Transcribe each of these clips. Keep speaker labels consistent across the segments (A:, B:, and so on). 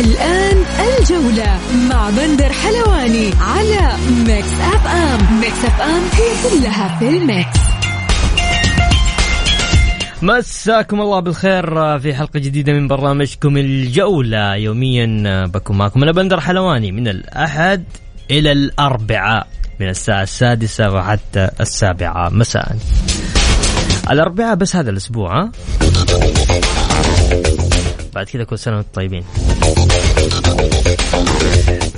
A: الآن الجولة مع بندر حلواني على Mix FM Mix FM هي كلها في ال mix.
B: مساكم الله بالخير في حلقة جديدة من برنامجكم الجولة. يوميا بكون معكم أنا بندر حلواني من الأحد إلى الأربعاء من الساعة السادسة وحتى السابعة مساء. الأربعاء بس هذا الأسبوع ها؟ بعد كذا كل سنة وأنتم طيبين.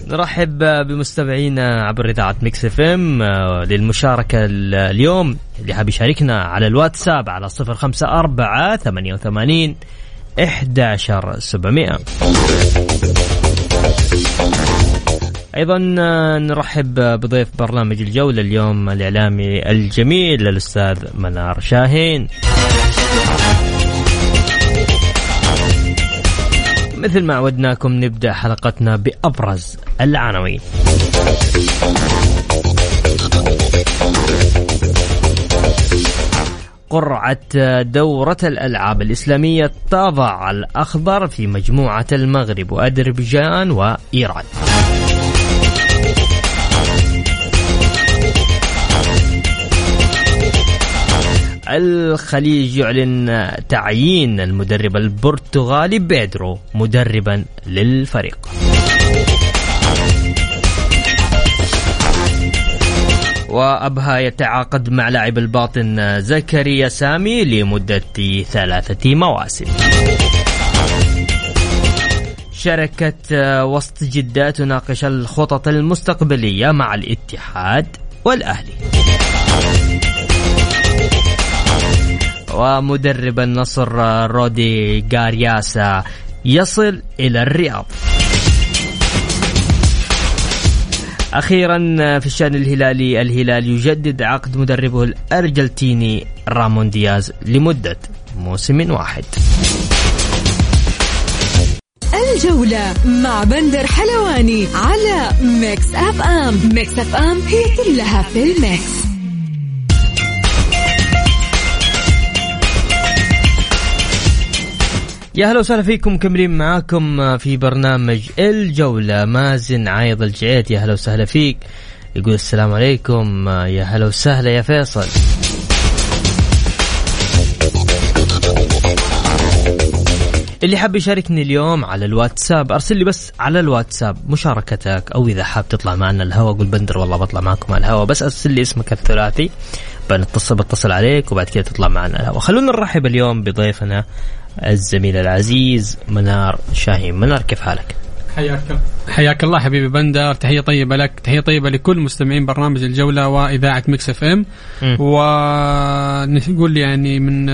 B: نرحب بمستمعينا عبر إذاعة ميكس إف إم للمشاركة اليوم اللي حاب يشاركنا على الواتساب على صفر خمسة أربعة ثمانية وثمانين إحدى سبعمائة أيضا نرحب بضيف برنامج الجولة اليوم الإعلامي الجميل الأستاذ منار شاهين. مثل ما عودناكم نبدأ حلقتنا بأبرز العناوين. قرعة دورة الألعاب الإسلامية تضع الأخضر في مجموعة المغرب وأذربيجان وإيران. الخليج يعلن تعيين المدرب البرتغالي بيدرو مدربا للفريق. وأبها يتعاقد مع لاعب الباطن زكريا سامي لمدة ثلاثة مواسم. شركة وسط جدة تناقش الخطط المستقبلية مع الاتحاد والأهلي. ومدرب النصر رودي غارياسا يصل إلى الرياض. أخيرا في الشأن الهلالي الهلال يجدد عقد مدربه الأرجنتيني رامون دياز لمدة موسم واحد.
A: الجولة مع بندر حلواني على ميكس أف أم. ميكس أف أم هي كلها في ال mix.
B: يا هلا وسهلا فيكم مكملين معاكم في برنامج الجولة. مازن عايض الجعيد يا هلا وسهلا فيك. يقول السلام عليكم يا هلا وسهلا يا فيصل. اللي حاب يشاركني اليوم على الواتساب أرسل لي بس على الواتساب مشاركتك أو إذا حاب تطلع معنا الهوا قول بندر والله بطلع معكم على الهوا بس أرسل لي اسمك الثلاثي. بنتصل بتصل عليك وبعد كده تطلع معنا الهوا خلونا نرحب اليوم بضيفنا الزميل العزيز منار شاهين منار كيف حالك؟
C: حياك حياك الله حبيبي بندر تحية طيبة لك تحية طيبة لكل مستمعين برنامج الجولة وإذاعة مكس إف إم. ونقول يعني من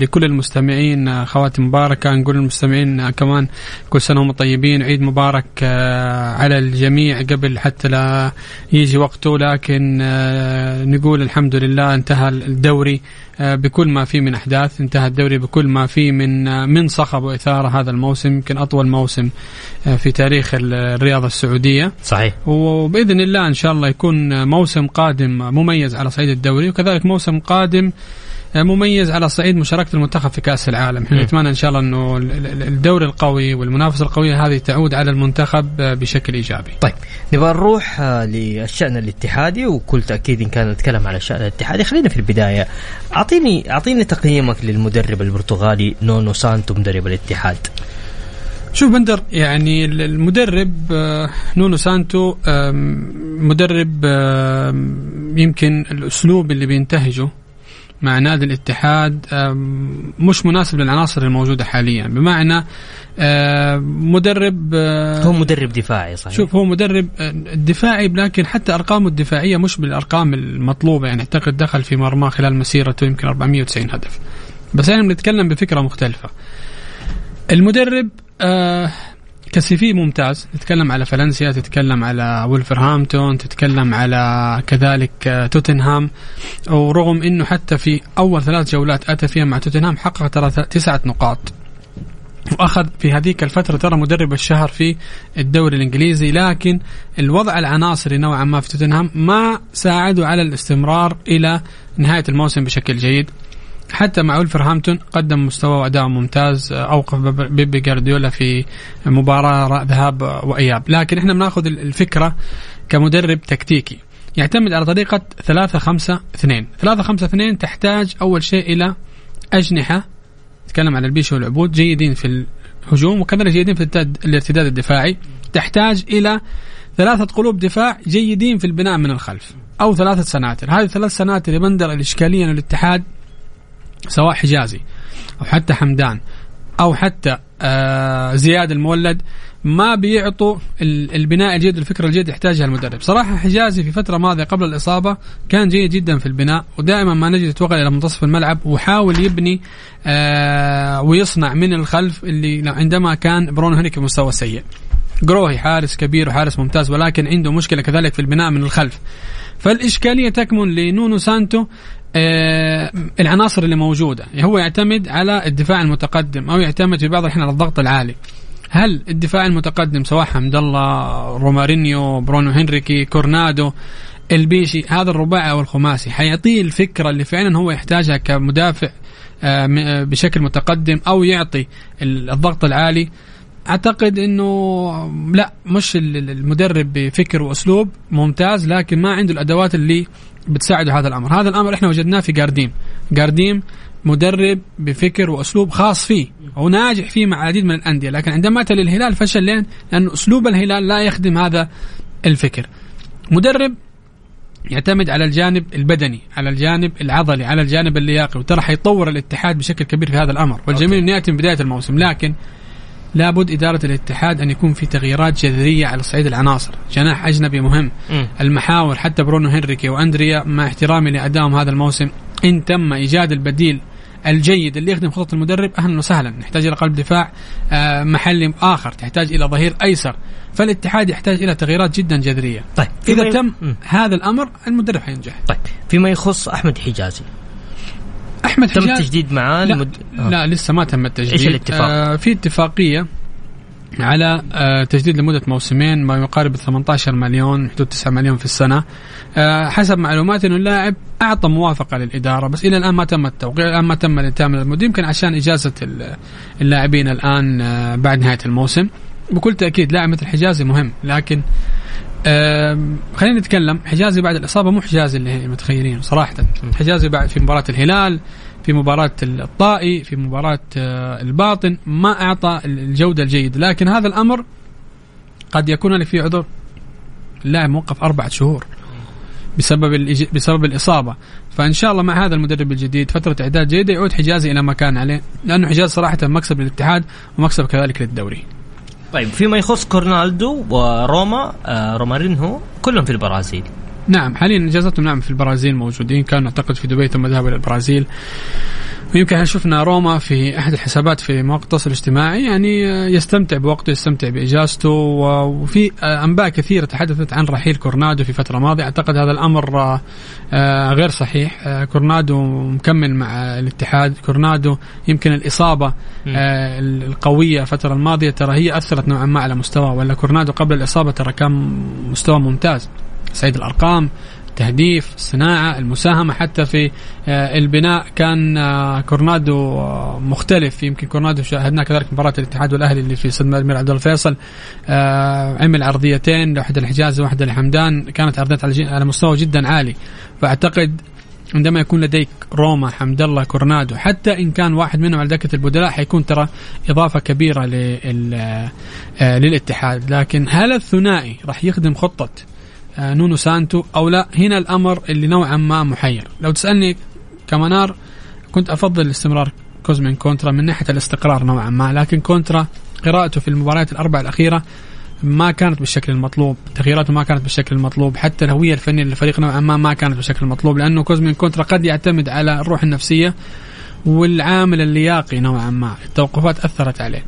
C: لكل المستمعين خواتم مباركه نقول للمستمعين كمان كل سنة وهم طيبين عيد مبارك على الجميع قبل حتى لا يجي وقته. لكن نقول الحمد لله انتهى الدوري بكل ما فيه من أحداث انتهى الدوري بكل ما فيه من من صخب وإثارة هذا الموسم يمكن أطول موسم في تاريخ الرياضة السعودية.
B: صحيح.
C: وبإذن الله إن شاء الله يكون موسم قادم مميز على صعيد الدوري وكذلك موسم قادم مميز على صعيد مشاركة المنتخب في كأس العالم، إحنا نتمنى إن شاء الله إنه الدوري القوي والمنافسة القوية هذه تعود على المنتخب بشكل إيجابي.
B: طيب نبغى نروح للشأن الاتحادي وكل تأكيد إن كان نتكلم على الشأن الاتحادي، خلينا في البداية. اعطيني أعطيني تقييمك للمدرب البرتغالي نونو سانتو مدرب الاتحاد.
C: شوف بندر يعني المدرب نونو سانتو مدرب يمكن الأسلوب اللي بينتهجه مع نادي الاتحاد مش مناسب للعناصر الموجودة حاليا. بمعنى مدرب
B: هو مدرب دفاعي صحيح.
C: شوف هو مدرب دفاعي لكن حتى ارقامه الدفاعية مش بالأرقام المطلوبة. يعني أعتقد دخل في مرماه خلال مسيرته يمكن 490 هدف. بس إحنا بنتكلم بفكرة مختلفة. المدرب آه كسيفي ممتاز. تتكلم على فالنسيا تتكلم على ولفرهامبتون تتكلم على كذلك آه، توتنهام. ورغم إنه حتى في أول ثلاث جولات أتى فيها مع توتنهام حقق ترى تسعة نقاط. وأخذ في هذيك الفترة ترى مدرب الشهر في الدوري الإنجليزي. لكن الوضع العناصري نوعا ما في توتنهام ما ساعده على الاستمرار إلى نهاية الموسم بشكل جيد. حتى مع ولفرهامبتون قدم مستوى وأداء ممتاز أوقف بيبي جارديولا في مباراة ذهاب وإياب. لكن إحنا بناخذ الفكرة كمدرب تكتيكي. يعتمد على طريقة 3 5 2 3 5 2 تحتاج أول شيء إلى أجنحة نتكلم عن البيش والعبود جيدين في الهجوم وكذلك جيدين في الارتداد الدفاعي. تحتاج إلى ثلاثة قلوب دفاع جيدين في البناء من الخلف أو ثلاثة سناتر. هذه الثلاث سناتر يبندر الإشكالية الاتحاد سواء حجازي أو حتى حمدان أو حتى آه زياد المولد ما بيعطوا البناء الجيد الفكرة الجيد يحتاجها المدرب. صراحة حجازي في فترة ماضية قبل الإصابة كان جيد جدا في البناء ودائما ما نجد يتوغل إلى منتصف الملعب وحاول يبني آه ويصنع من الخلف اللي عندما كان برونو هنري مستوى سيء. جروهي حارس كبير وحارس ممتاز ولكن عنده مشكلة كذلك في البناء من الخلف. فالإشكالية تكمن لنونو سانتو العناصر اللي موجودة. هو يعتمد على الدفاع المتقدم أو يعتمد في بعض الأحيان على الضغط العالي. هل الدفاع المتقدم سواء حمد الله رومارينيو برونو هنريكي كورونادو البيشي هذا الرباعي أو الخماسي حيعطيه الفكرة اللي فعلا هو يحتاجها كمدافع آه، بشكل متقدم أو يعطي الضغط العالي. أعتقد إنه لا مش المدرب بفكر وأسلوب ممتاز لكن ما عنده الأدوات اللي بتساعده هذا الأمر. هذا الأمر إحنا وجدناه في جارديم جارديم مدرب بفكر وأسلوب خاص فيه وناجح فيه مع العديد من الأندية لكن عندما اتى للهلال فشل لين لأن أسلوب الهلال لا يخدم هذا الفكر. مدرب يعتمد على الجانب البدني على الجانب العضلي على الجانب اللياقي وترى حيطور الاتحاد بشكل كبير في هذا الأمر والجميل إنه يأتي من بداية الموسم لكن لابد إدارة الاتحاد أن يكون في تغييرات جذرية على صعيد العناصر. جناح أجنبي مهم. م. المحاور حتى برونو هنريكي وأندريا مع احترامي لأدائهم هذا الموسم. إن تم إيجاد البديل الجيد اللي يخدم خطط المدرب أهلا وسهلا. نحتاج إلى قلب دفاع آه، محلي آخر تحتاج إلى ظهير أيسر. فالاتحاد يحتاج إلى تغييرات جدا جذرية.
B: طيب
C: إذا تم م. هذا الأمر المدرب حينجح.
B: طيب فيما يخص أحمد حجازي.
C: أحمد
B: تم التجديد معاه
C: لا, المد... آه. لا لسه ما تم التجديد
B: إيش الاتفاق؟
C: آه في اتفاقية على آه تجديد لمدة موسمين ما يقارب 18 مليون حدود 9 مليون في السنة آه حسب معلومات إنه اللاعب أعطى موافقة للإدارة بس إلى الآن ما تم التوقيع الان ما تم الانتهاء من المدير يمكن عشان إجازة اللاعبين الآن آه بعد نهاية الموسم بكل تأكيد لاعب مثل حجازي مهم لكن خلينا نتكلم. حجازي بعد الإصابة مو حجازي اللي متخيلين صراحة. حجازي بعد في مباراة الهلال في مباراة الطائي في مباراة آه، الباطن ما أعطى الجودة الجيدة. لكن هذا الأمر قد يكون لك فيه عذر. اللاعب موقف أربعة شهور بسبب بسبب الإصابة. فإن شاء الله مع هذا المدرب الجديد فترة إعداد جيدة يعود حجازي إلى ما كان عليه. لأنه حجاز صراحة مكسب للاتحاد ومكسب كذلك للدوري.
B: طيب فيما يخص كورنالدو وروما آه رومارينهو كلهم في البرازيل.
C: نعم حاليا اجازتهم نعم في البرازيل موجودين. كانوا أعتقد في دبي ثم ذهبوا إلى البرازيل. ويمكن شفنا روما في احد الحسابات في مواقع التواصل الاجتماعي يعني يستمتع بوقته يستمتع بإجازته وفي أنباء كثيرة تحدثت عن رحيل كورنادو في فترة ماضية. أعتقد هذا الأمر آه، غير صحيح. آه، كورنادو مكمل مع الاتحاد. كورنادو يمكن الإصابة آه، القوية الفترة الماضية ترى هي أثرت نوعا ما على مستواه ولا كورنادو قبل الإصابة ترى كان مستوى ممتاز. سعيد الأرقام التهديف الصناعة المساهمة حتى في آه، البناء كان آه، كورنادو آه، مختلف. يمكن كورنادو شاهدناه كذلك مباراة الاتحاد والأهلي اللي في صدمة الأمير عبد الفيصل. عمل عرضيتين واحدة لحجاز وواحدة لحمدان كانت عرضيات على مستوى جدا عالي. فأعتقد عندما يكون لديك روما حمد الله كورنادو حتى إن كان واحد منهم على دكة البدلاء حيكون ترى إضافة كبيرة للاتحاد. لكن هل الثنائي راح يخدم خطة نونو سانتو أو لا هنا الأمر اللي نوعا ما محير. لو تسألني كمنار كنت أفضل الاستمرار كوزمين كونترا من ناحية الاستقرار نوعا ما لكن كونترا قراءته في المباريات الاربع الأخيرة ما كانت بالشكل المطلوب تغييراته ما كانت بالشكل المطلوب حتى الهوية الفنية للفريق نوعا ما ما كانت بالشكل المطلوب لأنه كوزمين كونترا قد يعتمد على الروح النفسية والعامل اللياقي نوعا ما. التوقفات أثرت عليه.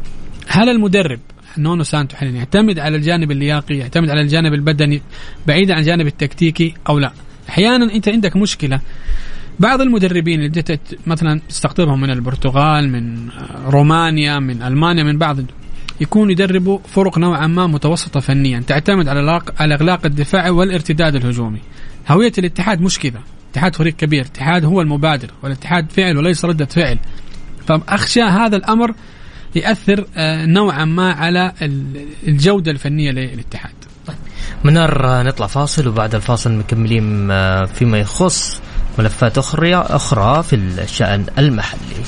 C: هل المدرب نونو سانتو حاليا يعتمد على الجانب اللياقي يعتمد على الجانب البدني بعيدا عن الجانب التكتيكي أو لا. أحيانا أنت عندك مشكلة. بعض المدربين اللي مثلا تستقطبهم من البرتغال من رومانيا من ألمانيا من بعض يكون يدربوا فرق نوعا ما متوسطة فنيا تعتمد على على إغلاق الدفاع والارتداد الهجومي. هوية الاتحاد مش كذا. الاتحاد فريق كبير الاتحاد هو المبادر والاتحاد فعل وليس ردة فعل. فأخشى هذا الأمر يأثر آه، نوعا ما على الجودة الفنية للاتحاد.
B: طيب. منار آه، نطلع فاصل وبعد الفاصل مكملين آه، فيما يخص ملفات أخرى أخرى في الشأن المحلي.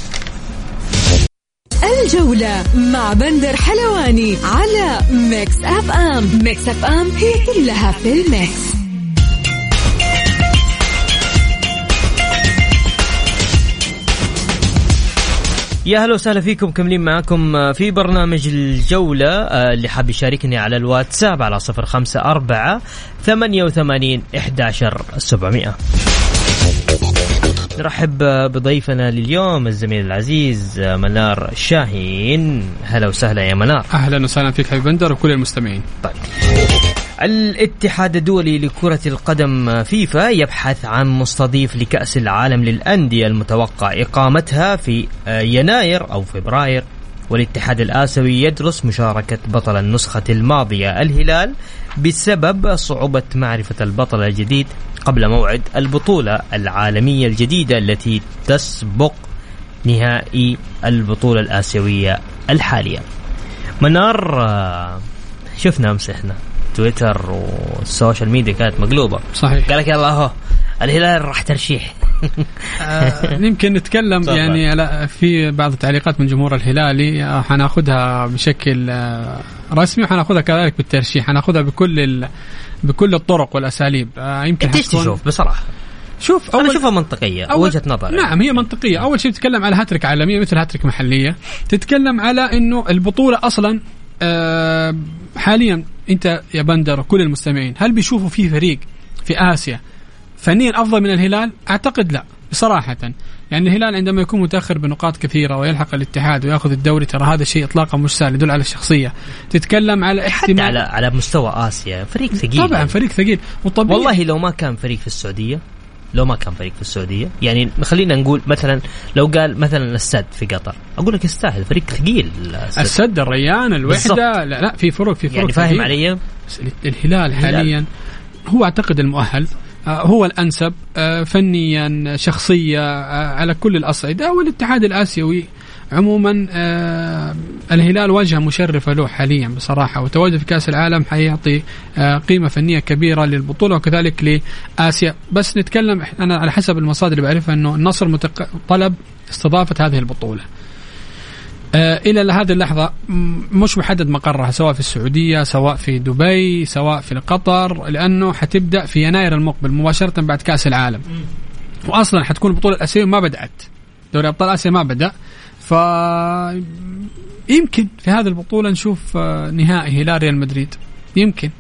A: الجولة مع بندر حلواني على ميكس أف أم. ميكس أف أم هي كلها في ال mix.
B: يا هلا وسهلا فيكم كملين معكم آه، في برنامج الجولة آه، اللي حاب يشاركني على الواتساب على صفر خمسة أربعة ثمانية وثمانين إحداشر سبعمائة. نرحب بضيفنا لليوم الزميل العزيز آه، منار شاهين. هلا وسهلا يا منار.
C: أهلا وسهلا فيك حبيب بندر وكل المستمعين.
B: طيب. الاتحاد الدولي لكرة القدم فيفا يبحث عن مستضيف لكأس العالم للأندية المتوقع إقامتها في يناير أو فبراير. والاتحاد الآسيوي يدرس مشاركة بطل النسخة الماضية الهلال بسبب صعوبة معرفة البطل الجديد قبل موعد البطولة العالمية الجديدة التي تسبق نهائي البطولة الآسيوية الحالية. منار شفنا أمس إحنا. تويتر وال social media كانت مقلوبة.
C: صحيح.
B: قال لك يلا أهو الهلال راح ترشيح.
C: آه يمكن نتكلم يعني على في بعض التعليقات من جمهور الهلالي آه حناخذها بشكل آه رسمي وحناخذها كذلك بالترشيح. حناخذها بكل بكل الطرق والأساليب.
B: آه يمكن إيش تشوف بصراحه
C: شوف
B: أول أنا أشوفها منطقية أول وجهة نظر
C: نعم هي منطقية. أول شيء تتكلم على هاتريك عالمية مثل هاتريك محلية. تتكلم على إنه البطولة أصلا آه حاليا أنت يا بندر وكل المستمعين هل بيشوفوا في فريق في آسيا؟ فنيا أفضل من الهلال؟ أعتقد لا بصراحة. يعني الهلال عندما يكون متأخر بنقاط كثيرة ويلحق الاتحاد ويأخذ الدوري ترى هذا شيء اطلاقا مش سهل يدل على الشخصية. تتكلم على
B: احتمال حتى على على مستوى آسيا فريق ثقيل
C: طبعا فريق ثقيل.
B: وطبيعي والله لو ما كان فريق في السعودية لو ما كان فريق في السعودية. يعني خلينا نقول مثلا لو قال مثلا السد في قطر أقول لك يستاهل فريق ثقيل.
C: السد, السد الريان الوحدة لا, لا في فروق في فروق
B: يعني فاهم علي؟
C: الهلال حاليا هو أعتقد المؤهل آه، هو الأنسب آه، فنيا شخصيه آه، على كل الأصعدة والاتحاد الآسيوي عموما آه الهلال واجهه مشرفة له حاليا بصراحة وتواجد في كأس العالم حيعطي آه قيمة فنية كبيرة للبطولة وكذلك لآسيا. بس نتكلم أنا على حسب المصادر اللي بعرفها إنه النصر متق... طلب استضافة هذه البطولة. آه إلى هذه اللحظة مش محدد مقرها سواء في السعودية سواء في دبي سواء في قطر لأنه حتبدأ في يناير المقبل مباشرة بعد كأس العالم. واصلا حتكون البطولة الآسيوية ما بدأت. دوري أبطال آسيا ما بدأ. ف يمكن في هذه البطولة نشوف آه، نهائي هلال ريال مدريد. يمكن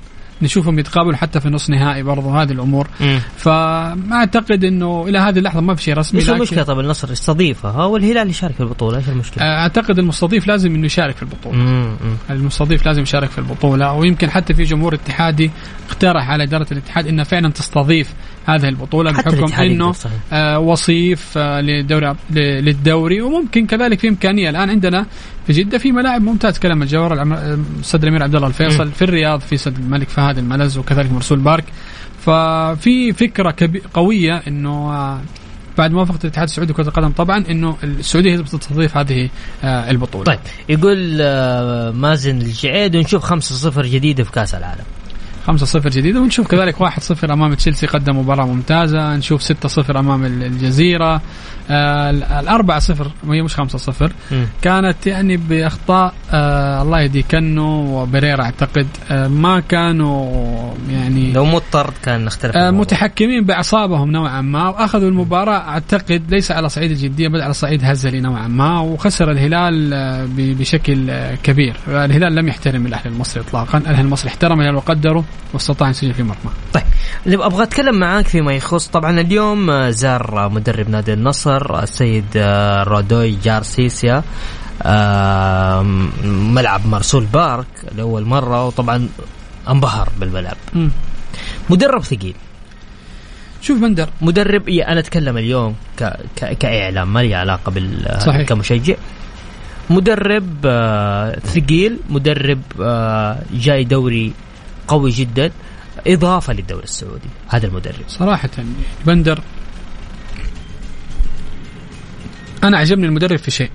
C: نشوفهم يتقابلوا حتى في نص نهائي برضو هذه الأمور. فما أعتقد إنه إلى هذه اللحظة ما في شيء رسمي
B: إيش المشكلة طب النصر يستضيفها. والهلال يشارك في البطولة إيش المشكلة؟
C: آه، أعتقد المستضيف لازم إنه يشارك في البطولة. مم. المستضيف لازم يشارك في البطولة ويمكن حتى في جمهور اتحادي اقترح على إدارة الاتحاد إنها فعلا تستضيف هذه البطولة بحكم إنه آه وصيف آه للدوري للدوري وممكن كذلك في إمكانية الآن عندنا في جدة في ملاعب ممتاز كلام الجوهر استاد الامير عبد الله الفيصل م. في الرياض في استاد الملك فهد الملز وكذلك مرسول بارك ففي فكرة قوية إنه آه بعد موافقة الاتحاد السعودي لكرة القدم طبعا إنه السعودية هي تستضيف هذه آه البطولة.
B: طيب يقول آه مازن الجعيد ونشوف 5-0 جديدة في كأس العالم.
C: 5-0 جديدة ونشوف كذلك 1-0 أمام تشيلسي قدم مباراة ممتازة نشوف 6-0 أمام الجزيرة. آه الأربعة صفر وهي مش خمسة صفر. كانت يعني بأخطاء آه الله يهدي كنو وبريرا أعتقد آه ما كانوا يعني
B: لو مضطر كان نختلف.
C: آه متحكمين بأعصابهم نوعا ما وأخذوا المباراة أعتقد ليس على صعيد الجدية بل على صعيد هزلي نوعا ما وخسر الهلال آه بشكل آه كبير. الهلال لم يحترم الأهلي المصري إطلاقا الأهلي المصري احترم الهلال وقدره. واستطاع أن يسجل في مرمى.
B: طيب أبغى أتكلم معاك فيما يخص طبعا اليوم آه، زار مدرب نادي النصر السيد آه، رودوي جارسيسيا آه ملعب مرسول بارك لأول مرة وطبعا انبهر بالملعب.
C: مم.
B: مدرب ثقيل.
C: شوف بندر
B: مدرب إيه أنا أتكلم اليوم ك... ك... كإعلام ما لي علاقة بال
C: صحيح.
B: كمشجع. مدرب آه ثقيل. مدرب آه جاي دوري قوي جدا إضافة للدوري السعودي هذا المدرب.
C: صراحة بندر أنا عجبني المدرب في شيء.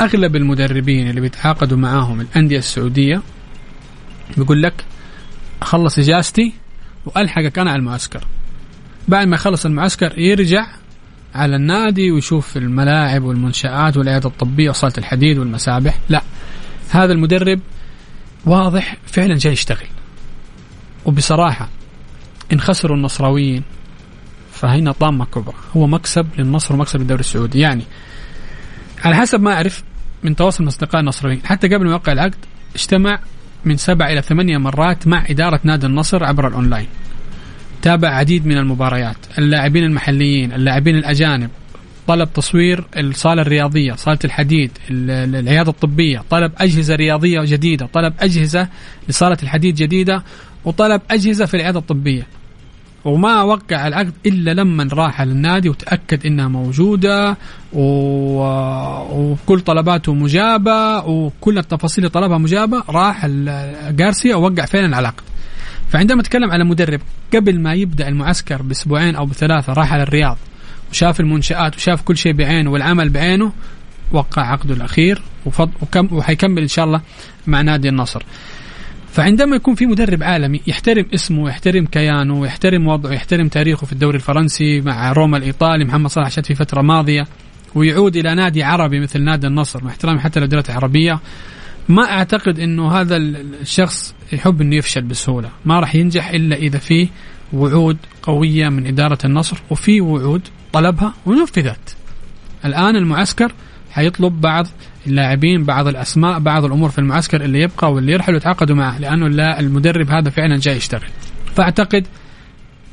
C: أغلب المدربين اللي بيتعاقدوا معاهم الأندية السعودية بيقول لك أخلص إجازتي وألحقك أنا على المعسكر. بعد ما يخلص المعسكر يرجع على النادي ويشوف الملاعب والمنشآت والعيادة الطبية وصالة الحديد والمسابح. لا هذا المدرب واضح فعلا جاي يشتغل. وبصراحة إن خسروا النصراويين فهنا طامة كبرى. هو مكسب للنصر ومكسب للدوري السعودي. يعني على حسب ما أعرف من تواصل من أصدقاء النصراويين حتى قبل ما يوقع العقد اجتمع من سبع إلى ثمانية مرات مع إدارة نادي النصر عبر الأونلاين. تابع عديد من المباريات اللاعبين المحليين اللاعبين الأجانب طلب تصوير الصالة الرياضية صالة الحديد ال- ال- العيادة الطبية طلب أجهزة رياضية جديدة طلب أجهزة لصالة الحديد جديدة. وطلب أجهزة في العيادة الطبية. وما وقع العقد إلا لما راح للنادي وتأكد إنها موجودة و... وكل طلباته مجابة وكل التفاصيل اللي طلبها مجابة راح جارسيا ووقع فعلا العقد. فعندما نتكلم على مدرب قبل ما يبدأ المعسكر بأسبوعين أو بثلاثة راح على الرياض. وشاف المنشآت وشاف كل شيء بعينه والعمل بعينه. وقع عقده الأخير وفض وكم وحيكمل إن شاء الله مع نادي النصر. فعندما يكون في مدرب عالمي يحترم اسمه ويحترم كيانه ويحترم وضعه ويحترم تاريخه في الدوري الفرنسي مع روما الإيطالي محمد صلاح شاد في فترة ماضية ويعود إلى نادي عربي مثل نادي النصر مع احترامي حتى للدوريات العربيه ما أعتقد إنه هذا ال- الشخص يحب إنه يفشل بسهولة، ما راح ينجح إلا إذا في وعود قوية من إدارة النصر وفي وعود طلبها ونفذت. الآن المعسكر حيطلب بعض اللاعبين بعض الأسماء بعض الأمور في المعسكر اللي يبقى واللي يرحل يتعاقدوا معه لأنه لا المدرب هذا فعلا جاي يشتغل. فأعتقد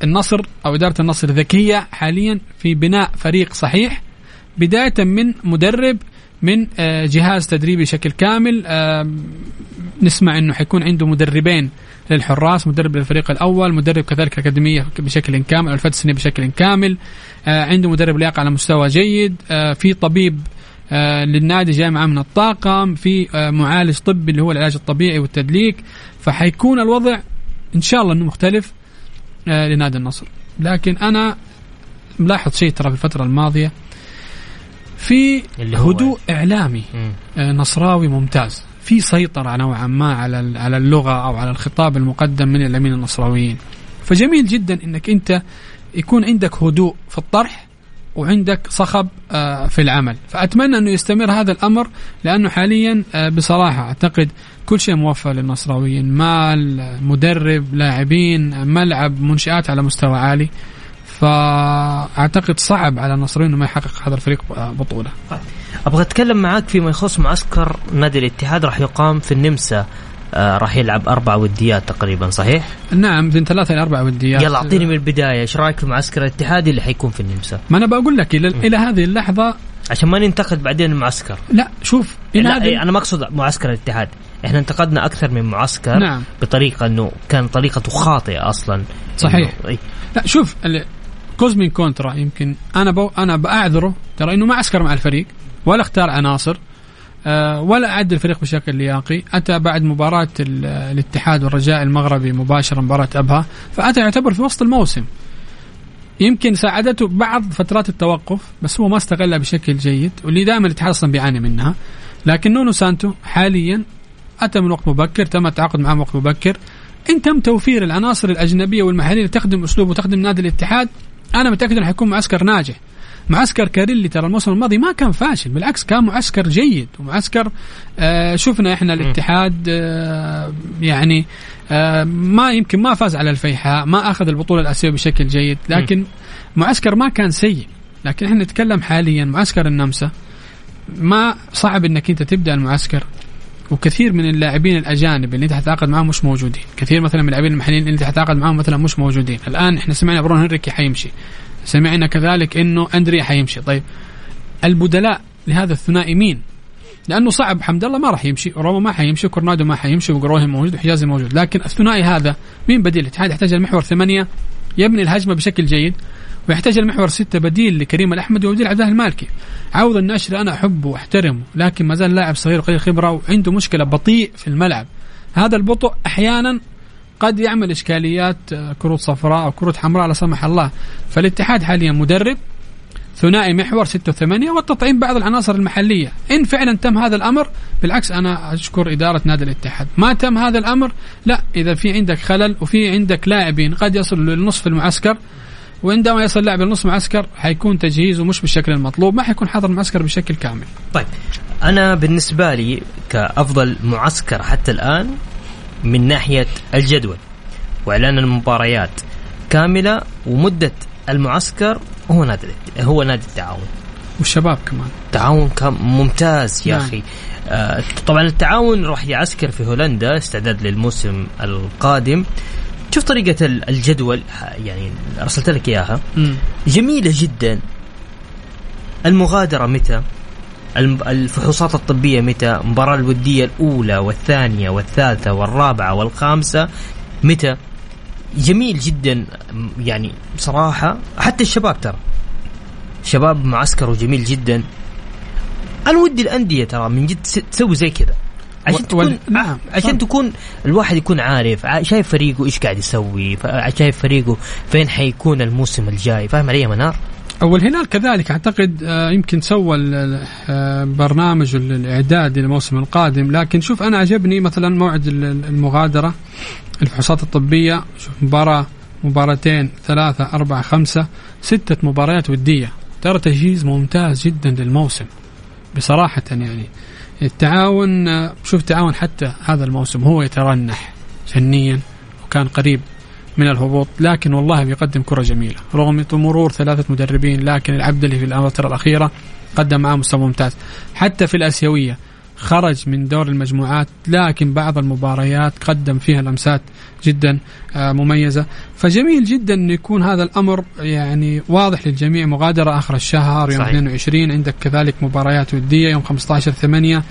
C: النصر أو إدارة النصر ذكية حاليا في بناء فريق صحيح بداية من مدرب من آه، جهاز تدريبي بشكل كامل. آه، نسمع إنه حيكون عنده مدربين للحراس مدرب للفريق الأول مدرب كذلك أكاديمية بشكل كامل الفت السنيه بشكل كامل. آه، عنده مدرب لياقة على مستوى جيد. في طبيب للنادي جاي معاه من الطاقم في آه، معالج طبي اللي هو العلاج الطبيعي والتدليك. فحيكون الوضع إن شاء الله إنه مختلف آه، لنادي النصر. لكن أنا ملاحظ شيء ترى في الفترة الماضية. في هدوء
B: إعلامي.
C: آه، نصراوي ممتاز. في سيطرة نوعا ما على على اللغة أو على الخطاب المقدم من اليمين النصراويين. فجميل جدا أنك أنت يكون عندك هدوء في الطرح وعندك صخب آه، في العمل. فأتمنى أنه يستمر هذا الأمر لأنه حاليا آه، بصراحة أعتقد كل شيء موفر للنصراويين. مال مدرب لاعبين ملعب منشآت على مستوى عالي. فأعتقد صعب على النصراويين أنه ما يحقق هذا الفريق آه، بطولة.
B: أبغى أتكلم معاك فيما يخص معسكر نادي الاتحاد راح يقام في النمسا. راح يلعب أربع وديات تقريبا صحيح؟
C: نعم من ثلاثة إلى أربع وديات
B: يلا أعطيني من البداية إيش رايك في معسكر الاتحاد اللي حيكون في النمسا؟
C: ما أنا بقول لك إلى, إلى هذه اللحظة
B: عشان ما ننتقد بعدين المعسكر
C: لا شوف إلى
B: لا
C: هذه
B: إيه، أنا ما اقصد معسكر الاتحاد إحنا انتقدنا أكثر من معسكر
C: نعم.
B: بطريقة إنه كان طريقته خاطئة أصلا
C: صحيح.
B: إنه- إيه.
C: لا شوف ال- كوزمين كونترا يمكن أنا بو أنا بأعذره ترى إنه ما عسكر مع الفريق ولا اختار عناصر آه، ولا أعد الفريق بشكل لياقي. أتى بعد مباراة ال- الاتحاد والرجاء المغربي مباشرة مباراة أبها. فأتى يعتبر في وسط الموسم. يمكن ساعدته بعض فترات التوقف بس هو ما استغلها بشكل جيد واللي دائما الاتحاد أصلا بيعاني منها. لكن نونو سانتو حاليا أتى من وقت مبكر تم التعاقد معه من وقت مبكر. إن تم توفير العناصر الأجنبية والمحلية اللي تخدم اسلوب وتخدم نادي الاتحاد أنا متأكد إنه حيكون معسكر ناجح. معسكر كاريلي ترى الموسم الماضي ما كان فاشل بالعكس كان معسكر جيد ومعسكر آه شفنا إحنا الاتحاد آه يعني آه ما يمكن ما فاز على الفيحاء ما أخذ البطولة الأسيوية بشكل جيد لكن معسكر ما كان سيء. لكن إحنا نتكلم حاليا معسكر النمسا ما صعب إنك أنت تبدأ المعسكر وكثير من اللاعبين الأجانب اللي انت حتتعاقد معهم مش موجودين، كثير مثلا من اللاعبين المحليين اللي انت حتتعاقد معهم مثلا مش موجودين، الآن إحنا سمعنا برون هنريكي حيمشي. سمعنا كذلك إنه أندريا حيمشي، طيب البدلاء لهذا الثنائي مين؟ لأنه صعب حمد الله ما راح يمشي. روما ما حيمشي كورنادو ما حيمشي وقروهي موجود وحجازي موجود. لكن الثنائي هذا مين بديل؟ الاتحاد يحتاج المحور ثمانية. يبني الهجمة بشكل جيد. ويحتاج المحور ستة بديل لكريم الأحمد وبديل عبد المالكي. عوض النشر أنا أحبه وأحترمه لكن ما زال لاعب صغير وقليل خبرة وعنده مشكلة بطيء في الملعب. هذا البطء أحيانا قد يعمل إشكاليات آه، كروت صفراء أو كروت حمراء لا سمح الله. فالاتحاد حاليا مدرب ثنائي محور ستة وثمانية والتطعيم بعض العناصر المحلية. إن فعلا تم هذا الأمر بالعكس أنا أشكر إدارة نادي الاتحاد. ما تم هذا الأمر لا إذا في عندك خلل وفي عندك لاعبين قد يصلوا للنصف المعسكر وعندما يصل لاعب لنصف معسكر حيكون تجهيزه مش بالشكل المطلوب ما حيكون حاضر المعسكر بشكل كامل.
B: طيب أنا بالنسبة لي كأفضل معسكر حتى الآن من ناحية الجدول وإعلان المباريات كاملة ومدة المعسكر هو نادي هو نادي التعاون.
C: والشباب كمان.
B: التعاون كان ممتاز يا
C: نعم.
B: أخي. آه طبعا التعاون راح يعسكر في هولندا استعداد للموسم القادم. شوف طريقة ال- الجدول يعني أرسلت لك إياها. جميلة جدا. المغادرة متى؟ الفحوصات الطبية متى؟ المباراة الودية الأولى والثانية والثالثة والرابعة والخامسة متى؟ جميل جدا. يعني بصراحة حتى الشباب ترى. شباب معسكره جميل جدا. أنا ودي الأندية ترى من جد تسوي زي كذا. عشان تكون
C: وال- نعم،
B: عشان
C: صح.
B: تكون الواحد يكون عارف شايف فريقه إيش قاعد يسوي شايف فريقه فين حيكون الموسم الجاي فاهم علي منار؟
C: والهلال كذلك أعتقد آه، يمكن سوى آه، برنامج ال- الإعداد للموسم القادم لكن شوف أنا عجبني مثلا موعد ال- ال- المغادرة الفحوصات الطبية شوف مباراة مباراتين ثلاثة أربعة خمسة ستة مباريات ودية ترى تجهيز ممتاز جدا للموسم بصراحة يعني التعاون شوف تعاون حتى هذا الموسم هو يترنح فنيا وكان قريب من الهبوط لكن والله بيقدم كرة جميلة رغم مرور ثلاثة مدربين لكن العبدلي في الفترة الأخيرة قدم معاه مستوى ممتاز. حتى في الآسيوية خرج من دور المجموعات لكن بعض المباريات قدم فيها لمسات جدا آه، مميزة فجميل جدا أن يكون هذا الأمر يعني واضح للجميع مغادرة آخر الشهر يوم
B: صحيح.
C: 22 عندك كذلك مباريات ودية يوم 15 8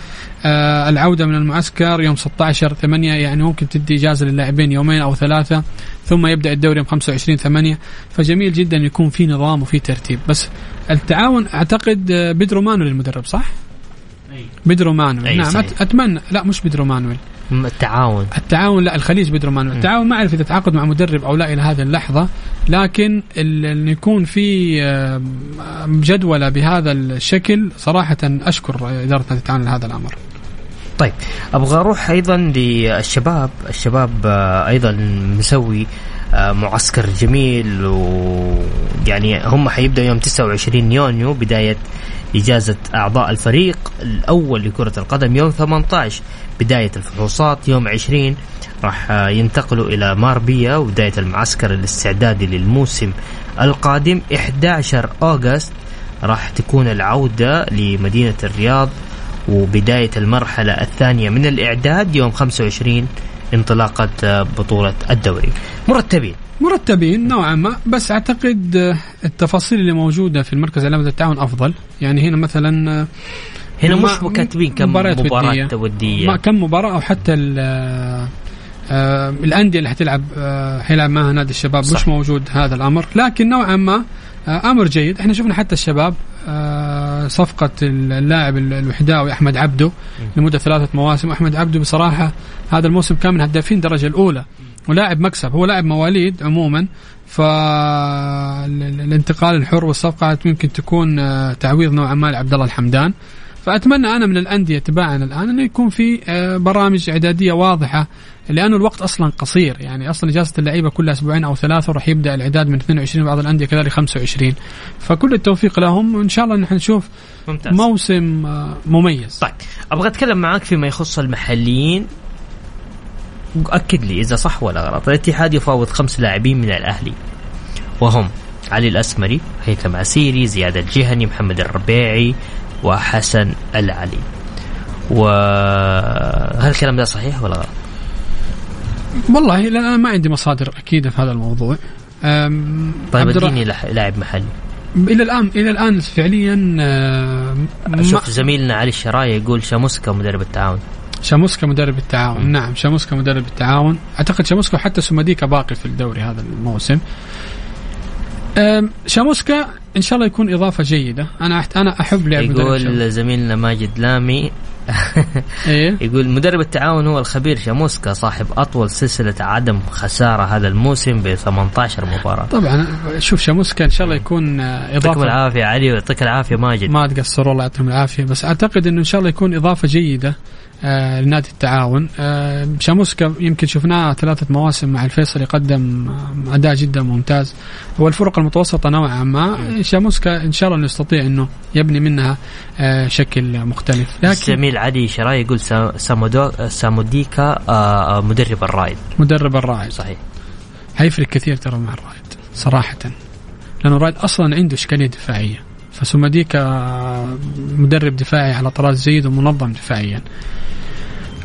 C: آه العودة من المعسكر يوم 16 8 يعني ممكن تدي إجازة للاعبين يومين أو ثلاثة ثم يبدأ الدوري يوم 25 8 فجميل جدا يكون في نظام وفي ترتيب بس التعاون أعتقد آه، بيدرو مانويل المدرب صح؟ بيدرو مانويل
B: أي
C: نعم
B: صحيح.
C: أتمنى. لا مش بيدرو مانويل
B: التعاون.
C: التعاون لا الخليج بيدرو مانويل التعاون ما أعرف إذا تعاقد مع مدرب أو لا إلى هذه اللحظة لكن أن يكون في جدولة بهذا الشكل صراحة أشكر إدارة نادي التعاون لهذا الأمر.
B: طيب أبغى أروح أيضا للشباب. الشباب آه، أيضا مسوي آه، معسكر جميل ويعني هم حيبدأ يوم 29 يونيو بداية إجازة أعضاء الفريق الأول لكرة القدم يوم 18 بداية الفحوصات يوم 20 راح ينتقلوا إلى ماربيا وبداية المعسكر الاستعدادي للموسم القادم. 11 أوغست راح تكون العودة لمدينة الرياض وبداية المرحلة الثانية من الإعداد يوم 25 انطلاقة بطولة الدوري. مرتبين.
C: مرتبين نوعا ما بس أعتقد التفاصيل اللي موجودة في المركز الاعلامي للتعاون أفضل. يعني هنا مثلا
B: هنا مش كاتبين كم مباراة
C: ودية.
B: ودية
C: ما كم مباراة أو حتى آه، الأندية اللي حتلعب آه، حيلعب معها نادي الشباب
B: صح.
C: مش موجود هذا الأمر. لكن نوعا ما آه، أمر جيد. إحنا شفنا حتى الشباب آه، صفقة اللاعب ال- الوحداوي أحمد عبده لمدة ثلاثة مواسم. أحمد عبده بصراحة هذا الموسم كان من هدافين الدرجة الأولى. ولاعب مكسب هو لاعب مواليد عموما. فالانتقال الحر والصفقة يمكن تكون آه، تعويض نوعا ما لعبد الله الحمدان. فأتمنى أنا من الأندية تباعا الآن إنه يكون في آه، برامج إعدادية واضحة لأنه الوقت أصلا قصير. يعني أصلا إجازة اللعيبة كلها أسبوعين أو ثلاثة وراح يبدأ الإعداد من 22 بعض الأندية كذلك 25 فكل التوفيق لهم وإن شاء الله نحن نشوف
B: ممتاز.
C: موسم آه، مميز.
B: طيب أبغى أتكلم معاك فيما يخص المحليين. اكد لي إذا صح ولا غلط. الاتحاد يفاوض خمس لاعبين من الأهلي. وهم علي الأسمري هيثم عسيري زياد الجهني محمد الربيعي وحسن العلي. وهل الكلام ده صحيح ولا غلط؟
C: والله لا أنا ما عندي مصادر أكيدة في هذا الموضوع.
B: طيب اديني لاعب محلي.
C: إلى الآن إلى الآن فعليا
B: شوف زميلنا علي الشرايه يقول شاموسكا مدرب التعاون.
C: شاموسكا مدرب التعاون نعم شاموسكا مدرب التعاون أعتقد شاموسكا وحتى سوماديكا باقي في الدوري هذا الموسم. شاموسكا إن شاء الله يكون إضافة جيدة. أنا أحت... أنا أحب لعب.
B: يقول زميلنا ماجد لامي.
C: إيه؟
B: يقول مدرب التعاون هو الخبير شاموسكا صاحب أطول سلسلة عدم خسارة هذا الموسم ب 18 مباراة.
C: طبعا شوف شاموسكا إن شاء الله يكون آه،
B: يعطيكم
C: إضافة.
B: العافية علي ويعطيك العافية ماجد.
C: ما تقصروا الله يعطيهم العافية. بس أعتقد إنه إن شاء الله يكون إضافة جيدة. لنادي التعاون. آه شاموسكا يمكن شفناه ثلاثة مواسم مع الفيصل يقدم آه، أداء جدا ممتاز. والفرق المتوسطة نوعا ما. شاموسكا إن شاء الله انه يستطيع إنه يبني منها آه شكل مختلف. لكن
B: الزميل علي شراي يقول ساموديكا آه، آه، مدرب الرايد
C: مدرب الراعي
B: صحيح.
C: حيفرق كثير ترى مع الرايد صراحة. لأنه الرايد أصلا عنده إشكالية دفاعية. فسوماديكا مدرب دفاعي على طراز جيد ومنظم دفاعيا.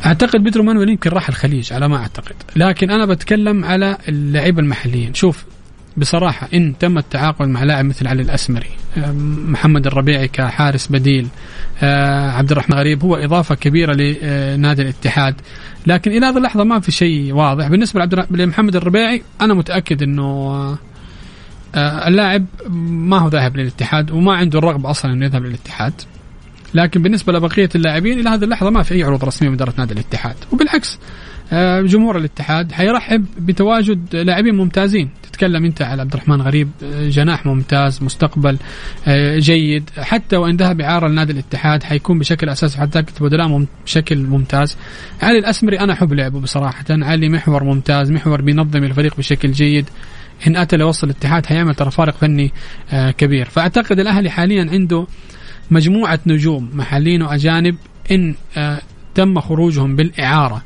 C: أعتقد بيدرو مانويل يمكن راح الخليج على ما أعتقد. لكن أنا بتكلم على اللعيبة المحليين. شوف بصراحة إن تم التعاقد مع لاعب مثل علي الأسمري أم، محمد الربيعي كحارس بديل آه، عبد الرحمن غريب هو إضافة كبيرة لنادي الاتحاد. لكن إلى هذه اللحظة ما في شيء واضح. بالنسبة لعبد لمحمد الربيعي أنا متأكد أنه آه، آه، اللاعب ما هو ذاهب للاتحاد وما عنده الرغبة أصلا أنه يذهب للاتحاد. لكن بالنسبة لبقية اللاعبين إلى هذه اللحظة ما في أي عروض رسمية من إدارة نادي الاتحاد. وبالعكس آه، جمهور الاتحاد حيرحب بتواجد لاعبين ممتازين. تتكلم أنت على عبد الرحمن غريب آه، جناح ممتاز مستقبل آه، جيد. حتى وإن ذهب إعارة لنادي الاتحاد حيكون بشكل أساسي حتى بدلاء بشكل ممتاز. علي الأسمري أنا أحب لعبه بصراحة. علي محور ممتاز محور بينظم الفريق بشكل جيد. إن أتى لوصل الاتحاد حيعمل ترى فارق فني كبير. فأعتقد الأهلي حاليا عنده مجموعة نجوم محليين وأجانب إن آه، تم خروجهم بالإعارة.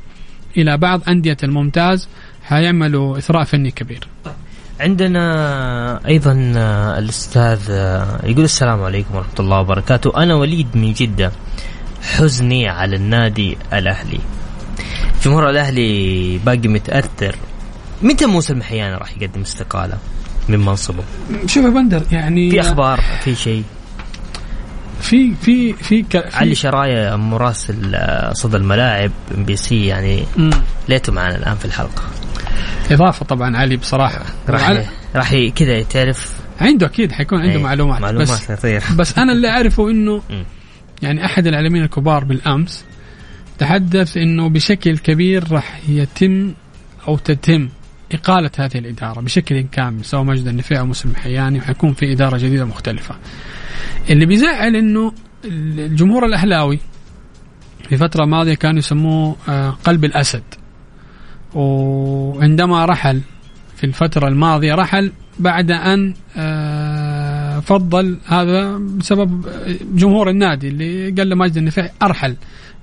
C: إلى بعض أندية الممتاز حيعملوا إثراء فني كبير.
B: عندنا أيضا آه، الأستاذ آه، يقول السلام عليكم ورحمة الله وبركاته. أنا وليد من جدة حزني على النادي الأهلي. جمهور الأهلي باقي متأثر. متى موسى المحياني راح يقدم استقالة؟ من منصبه.
C: شوف يا بندر يعني
B: في أخبار في شيء؟
C: في في في,
B: علي شراية مراسل آه، صدى الملاعب ام بي سي يعني. ليته معنا الآن في الحلقة
C: إضافة طبعا علي بصراحة
B: راح راح كذا تعرف
C: عنده أكيد حيكون عنده
B: إيه،
C: معلومات,
B: معلومات
C: بس بس أنا اللي أعرفه
B: إنه.
C: يعني أحد الاعلاميين الكبار بالأمس تحدث إنه بشكل كبير راح يتم أو تتم إقالة هذه الإدارة بشكل كامل سواء ماجد النفيعي أو موسى المحياني وحيكون في إدارة جديدة مختلفة. اللي بيزعل إنه الجمهور الأهلاوي في فترة ماضية كانوا يسموه آه، قلب الأسد. وعندما رحل في الفترة الماضية رحل بعد أن آه، فضل هذا بسبب جمهور النادي اللي قال له ماجد النفيع أرحل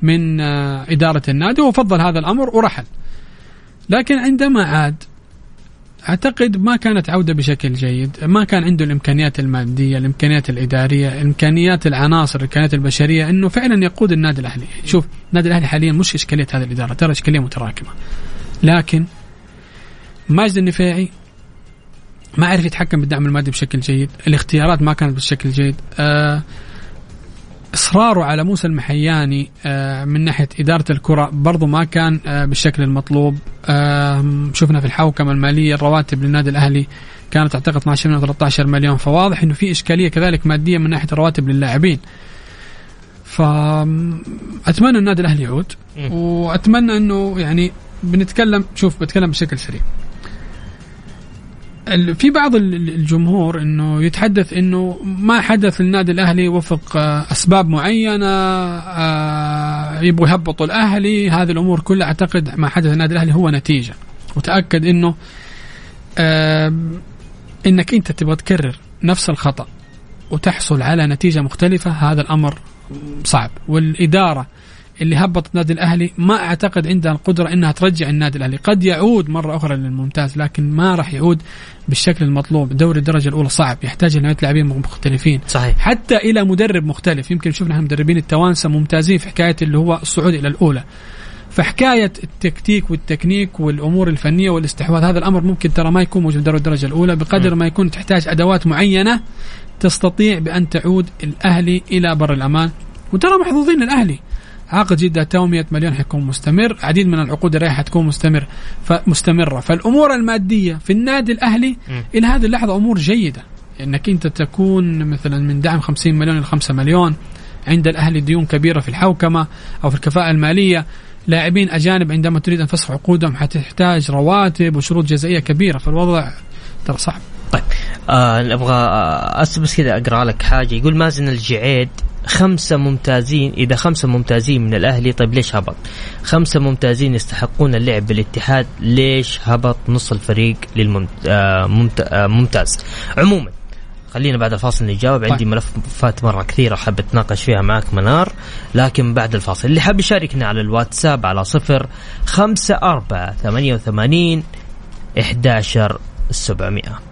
C: من آه، إدارة النادي وفضل هذا الأمر ورحل. لكن عندما عاد أعتقد ما كانت عودة بشكل جيد، ما كان عنده الإمكانيات المادية، الإمكانيات الإدارية، إمكانيات العناصر، الإمكانيات البشرية إنه فعلا يقود النادي الأهلي، شوف النادي الأهلي حاليا مش إشكالية هذه الإدارة، ترى إشكالية متراكمة. لكن ماجد النفيعي ما عرف يتحكم بالدعم المادي بشكل جيد، الاختيارات ما كانت بشكل جيد، آه إصراره على موسى المحياني آه، من ناحية إدارة الكرة برضو ما كان آه، بالشكل المطلوب. شفنا في الحوكمة المالية الرواتب للنادي الأهلي كانت أعتقد 12 مليون 13 مليون فواضح إنه في إشكالية كذلك مادية من ناحية الرواتب للاعبين. فاتمنى النادي الأهلي يعود. وأتمنى إنه يعني بنتكلم شوف بتكلم بشكل سريع. في بعض ال- ال- الجمهور إنه يتحدث إنه ما حدث للنادي الأهلي وفق آه، أسباب معينة آه، يبغوا يهبطوا الأهلي هذه الأمور كلها أعتقد ما حدث للنادي الأهلي هو نتيجة. وتأكد إنه آم، إنك أنت تبغى تكرر نفس الخطأ وتحصل على نتيجة مختلفة هذا الأمر صعب. والإدارة اللي هبطت النادي الأهلي ما أعتقد عندها القدرة إنها ترجع النادي الأهلي، قد يعود مرة أخرى للممتاز لكن ما راح يعود بالشكل المطلوب، دوري الدرجة الأولى صعب يحتاج لنوعيه لاعبين مختلفين،
B: صحيح.
C: حتى إلى مدرب مختلف. يمكن شفنا إحنا مدربين التوانسة ممتازين في حكاية اللي هو الصعود إلى الأولى. فحكاية التكتيك والتكنيك والأمور الفنية والاستحواذ هذا الأمر ممكن ترى ما يكون موجود في دوري الدرجة الأولى. بقدر ما يكون تحتاج أدوات معينة تستطيع بأن تعود الأهلي إلى بر الأمان. وترى محظوظين الأهلي. عقد جدة تو 100 مليون حيكون مستمر عديد من العقود الرايحة حتكون مستمر فمستمرة فالأمور المادية في النادي الأهلي إلى هذه اللحظة أمور جيدة. إنك أنت تكون مثلا من دعم 50 مليون إلى 5 مليون عند الأهلي ديون كبيرة في الحوكمة أو في الكفاءة المالية. لاعبين أجانب عندما تريد أن تفسخ عقودهم حتحتاج رواتب وشروط جزائية كبيرة. فالوضع ترى صعب.
B: آه أبغى آه بس كذا أقرأ لك حاجة. يقول مازن الجعيد. خمسة ممتازين. إذا خمسة ممتازين من الأهلي طيب ليش هبط؟ خمسة ممتازين يستحقون اللعب بالاتحاد. ليش هبط نص الفريق للممتاز آه عموما خلينا بعد الفاصل نجاوب. عندي طيب. ملفات مرة كثيرة حاب أتناقش فيها معك منار. لكن بعد الفاصل اللي حاب يشاركنا على الواتساب على صفر خمسة أربعة ثمانية وثمانين إحداشر سبعمائة.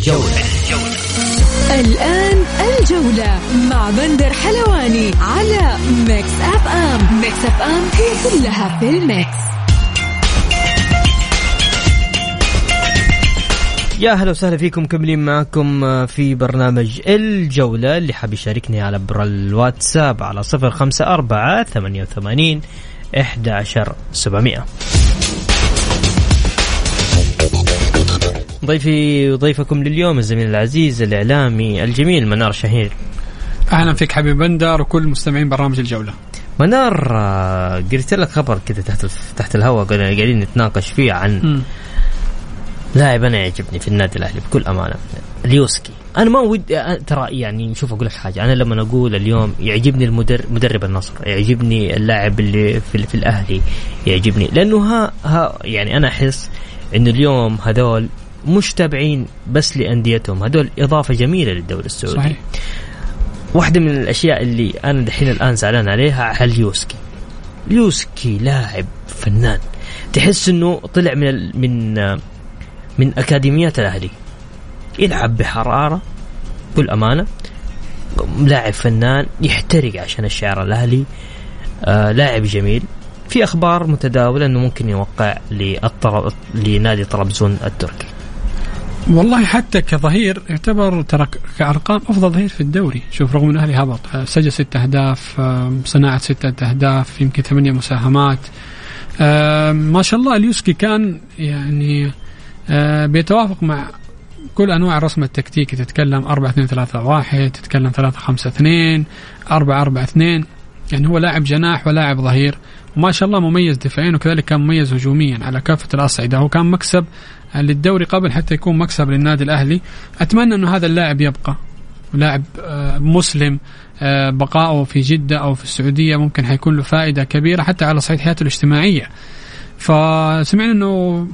B: الجولة.
A: الآن الجولة مع بندر حلواني على ميكس أف أم ميكس أف أم هي كلها في ال mix.
B: يا أهلا وسهلا فيكم مكملين معكم في برنامج الجولة. اللي حاب يشاركني على بر الواتساب على صفر خمسة أربعة ثمانية وثمانين إحدى عشر سبعمائة ضيفي وضيفكم لليوم الزميل العزيز الإعلامي الجميل منار شهير.
C: أهلا فيك حبيب بندر وكل مستمعين برنامج الجولة.
B: منار قلت لك خبر كذا تحت تحت الهواء قاعدين نتناقش فيه عن لاعب أنا يعجبني في النادي الأهلي بكل أمانة اليوسكي أنا ما ودي ترى يعني شوف أقول لك حاجة أنا لما أقول اليوم يعجبني المدرب مدرب النصر يعجبني اللاعب اللي في, في الأهلي يعجبني لأنه ها ها يعني أنا أحس إنه اليوم هذول مش تابعين بس لأنديتهم. هذول إضافة جميلة للدوري السعودي صحيح. واحدة من الأشياء اللي أنا دحين الآن زعلان عليها على اليوسكي. اليوسكي لاعب فنان. تحس إنه طلع من من من أكاديميات الأهلي. يلعب بحراره بكل امانه لاعب فنان يحترق عشان الشعر الأهلي. آه لاعب جميل. في أخبار متداولة إنه ممكن يوقع لنادي طرابزون التركي.
C: والله حتى كظهير يعتبر ترى كأرقام أفضل ظهير في الدوري. شوف رغم انه الاهلي هبط سجل ست أهداف صناعة ستة أهداف يمكن ثمانية مساهمات. ما شاء الله اليوسكي كان يعني بيتوافق مع كل أنواع الرسم التكتيكي. تتكلم 4 2 3 1 تتكلم 3 5 2 4 4 2 يعني هو لاعب جناح ولاعب ظهير وما شاء الله مميز دفاعيا وكذلك كان مميز هجوميا على كافة الأصعدة. هو كان مكسب للدوري قبل حتى يكون مكسب للنادي الأهلي. أتمنى انه هذا اللاعب يبقى. لاعب آه، مسلم آه، بقائه في جدة أو في السعودية ممكن حيكون له فائدة كبيرة حتى على صعيد حياته الاجتماعية. فسمعنا إنه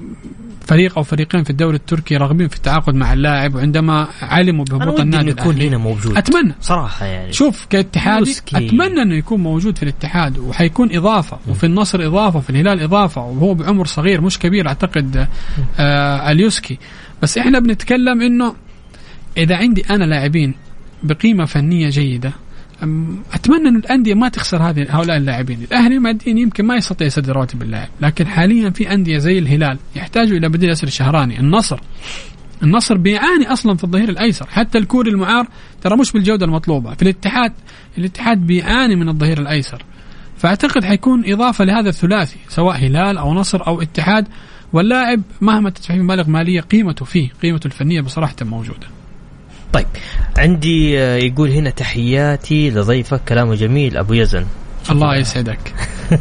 C: فريق أو فريقين في الدوري التركي راغبين في التعاقد مع اللاعب وعندما علموا بهبوط النادي
B: يكون هنا موجود.
C: أتمنى.
B: صراحة يعني.
C: شوف كاتحاد أتمنى إنه يكون موجود في الاتحاد وحيكون إضافة وفي النصر إضافة وفي الهلال إضافة وهو بعمر صغير مش كبير أعتقد آه أليوسكي. بس إحنا بنتكلم إنه إذا عندي أنا لاعبين بقيمة فنية جيدة أتمنى إن الأندية ما تخسر هذه هؤلاء اللاعبين، الأهلي الماديين يمكن ما يستطيع يسدد رواتب اللاعب، لكن حاليا في أندية زي الهلال يحتاجوا إلى بديل ياسر الشهراني، النصر النصر بيعاني أصلا في الظهير الأيسر، حتى الكوري المعار ترى مش بالجودة المطلوبة، في الاتحاد الاتحاد بيعاني من الظهير الأيسر. فأعتقد حيكون إضافة لهذا الثلاثي سواء هلال أو نصر أو اتحاد واللاعب مهما تدفع مبالغ مالية قيمته فيه، قيمته الفنية بصراحة موجودة.
B: طيب عندي آه، يقول هنا تحياتي لضيفك كلامه جميل أبو يزن.
C: الله يسعدك.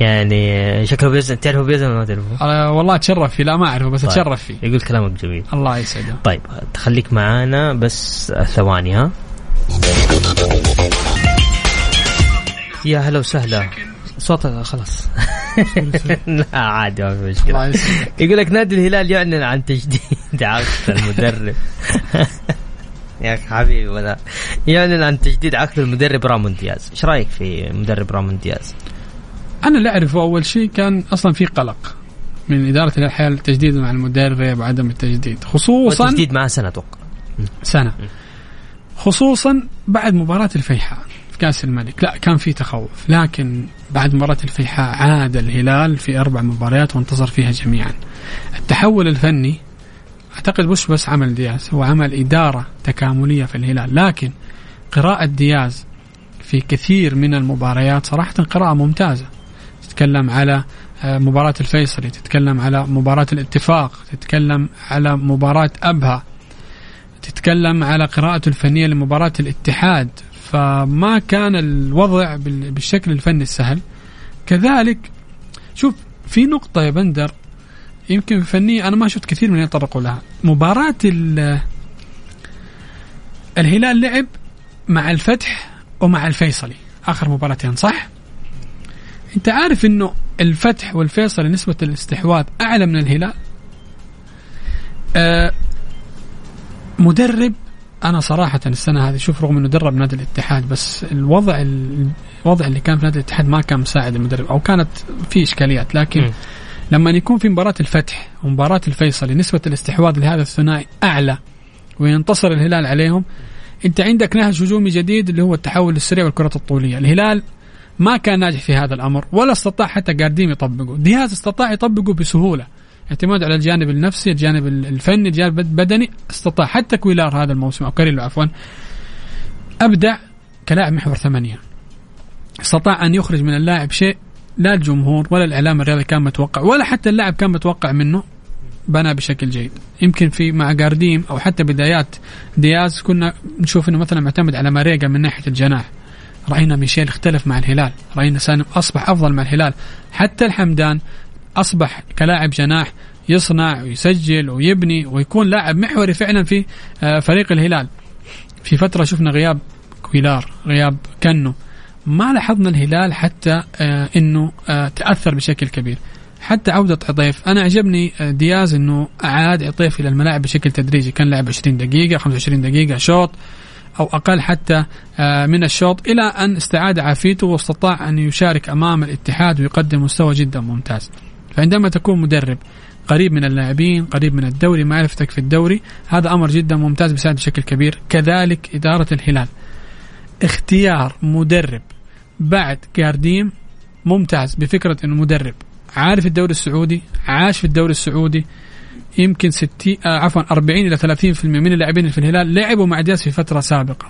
B: يعني آه، شكله أبو يزن تعرفه أبو يزن ولا ما تعرفه؟
C: أه والله أتشرف فيه لا ما أعرفه بس طيب. أتشرف فيه.
B: يقول كلامك جميل.
C: الله يسعدك
B: طيب خليك معانا بس ثواني ها. يا هلا وسهلا. صوتك خلاص. لا عادي ما في
C: الله
B: مشكله
C: يسلمك.
B: يقول لك نادي الهلال يعلن عن تجديد عقد المدرب. يا أخي حبيبي ولا. يعلن عن تجديد عقد المدرب رامون دياز. إيش رأيك في مدرب رامون دياز؟
C: أنا اللي أعرفه. أول شيء كان أصلا في قلق من إدارة الحياة التجديد مع المدرب وعدم التجديد. خصوصا
B: والتجديد معاه سنة أتوقع.
C: سنة. خصوصا بعد مباراة الفيحاء. كاس الملك. لا كان في تخوف. لكن بعد مباراة الفيحاء عاد الهلال في أربع مباريات وانتصر فيها جميعا. التحول الفني أعتقد مش بس عمل دياز هو عمل إدارة تكاملية في الهلال. لكن قراءة دياز في كثير من المباريات صراحة قراءة ممتازة. تتكلم على آه، مباراة الفيصلي تتكلم على مباراة الاتفاق تتكلم على مباراة أبها تتكلم على قراءته الفنية لمباراة الاتحاد. فما كان الوضع بال- بالشكل الفني السهل. كذلك شوف في نقطة يا بندر يمكن فنية أنا ما شفت كثير من يتطرقوا لها. مباراة ال- الهلال لعب مع الفتح ومع الفيصلي. آخر مباراتين صح؟ أنت عارف إنه الفتح والفيصلي نسبة الاستحواذ أعلى من الهلال؟ آه مدرب أنا صراحة السنة هذه شوف رغم إنه درب نادي الاتحاد بس الوضع الوضع اللي كان في نادي الاتحاد ما كان مساعد المدرب أو كانت في إشكاليات لكن
B: مم.
C: لما يكون في مباراة الفتح ومباراة الفيصلي نسبة الاستحواذ لهذا الثنائي أعلى وينتصر الهلال عليهم أنت عندك نهج هجومي جديد اللي هو التحول السريع والكرات الطولية. الهلال ما كان ناجح في هذا الأمر ولا استطاع حتى جارديم يطبقه. دياز استطاع يطبقه بسهولة. اعتماد على الجانب النفسي الجانب الفني الجانب البدني استطاع حتى كويلار هذا الموسم. أو كاريلو عفوا. ابدع كلاعب محور ثمانية. استطاع أن يخرج من اللاعب شيء لا الجمهور ولا الإعلام الرياضي كان متوقع ولا حتى اللاعب كان متوقع منه بنى بشكل جيد. يمكن في مع جارديم أو حتى بدايات دياز كنا نشوف إنه مثلا معتمد على ماريجا من ناحية الجناح. رأينا ميشيل اختلف مع الهلال. رأينا سالم أصبح أفضل مع الهلال. حتى الحمدان أصبح كلاعب جناح يصنع ويسجل ويبني ويكون لاعب محوري فعلا في آه، فريق الهلال. في فترة شفنا غياب كويلار غياب كنو ما لاحظنا الهلال حتى آه، إنه آه، تأثر بشكل كبير. حتى عودة عطيف. أنا عجبني دياز أنه أعاد عطيف إلى الملاعب بشكل تدريجي. كان لعب 20 دقيقة 25 دقيقة شوط أو أقل حتى من الشوط إلى أن استعاد عافيته واستطاع أن يشارك أمام الاتحاد ويقدم مستوى جدا ممتاز. فعندما تكون مدرب قريب من اللاعبين قريب من الدوري معرفتك في الدوري هذا أمر جدا ممتاز بيساعد بشكل كبير كذلك إدارة الهلال. اختيار مدرب بعد جارديم ممتاز بفكرة أنه مدرب. عارف الدوري السعودي عاش في الدوري السعودي يمكن 60 آه عفوا 40 إلى 30% من اللاعبين في الهلال لعبوا مع دياز في فترة سابقة.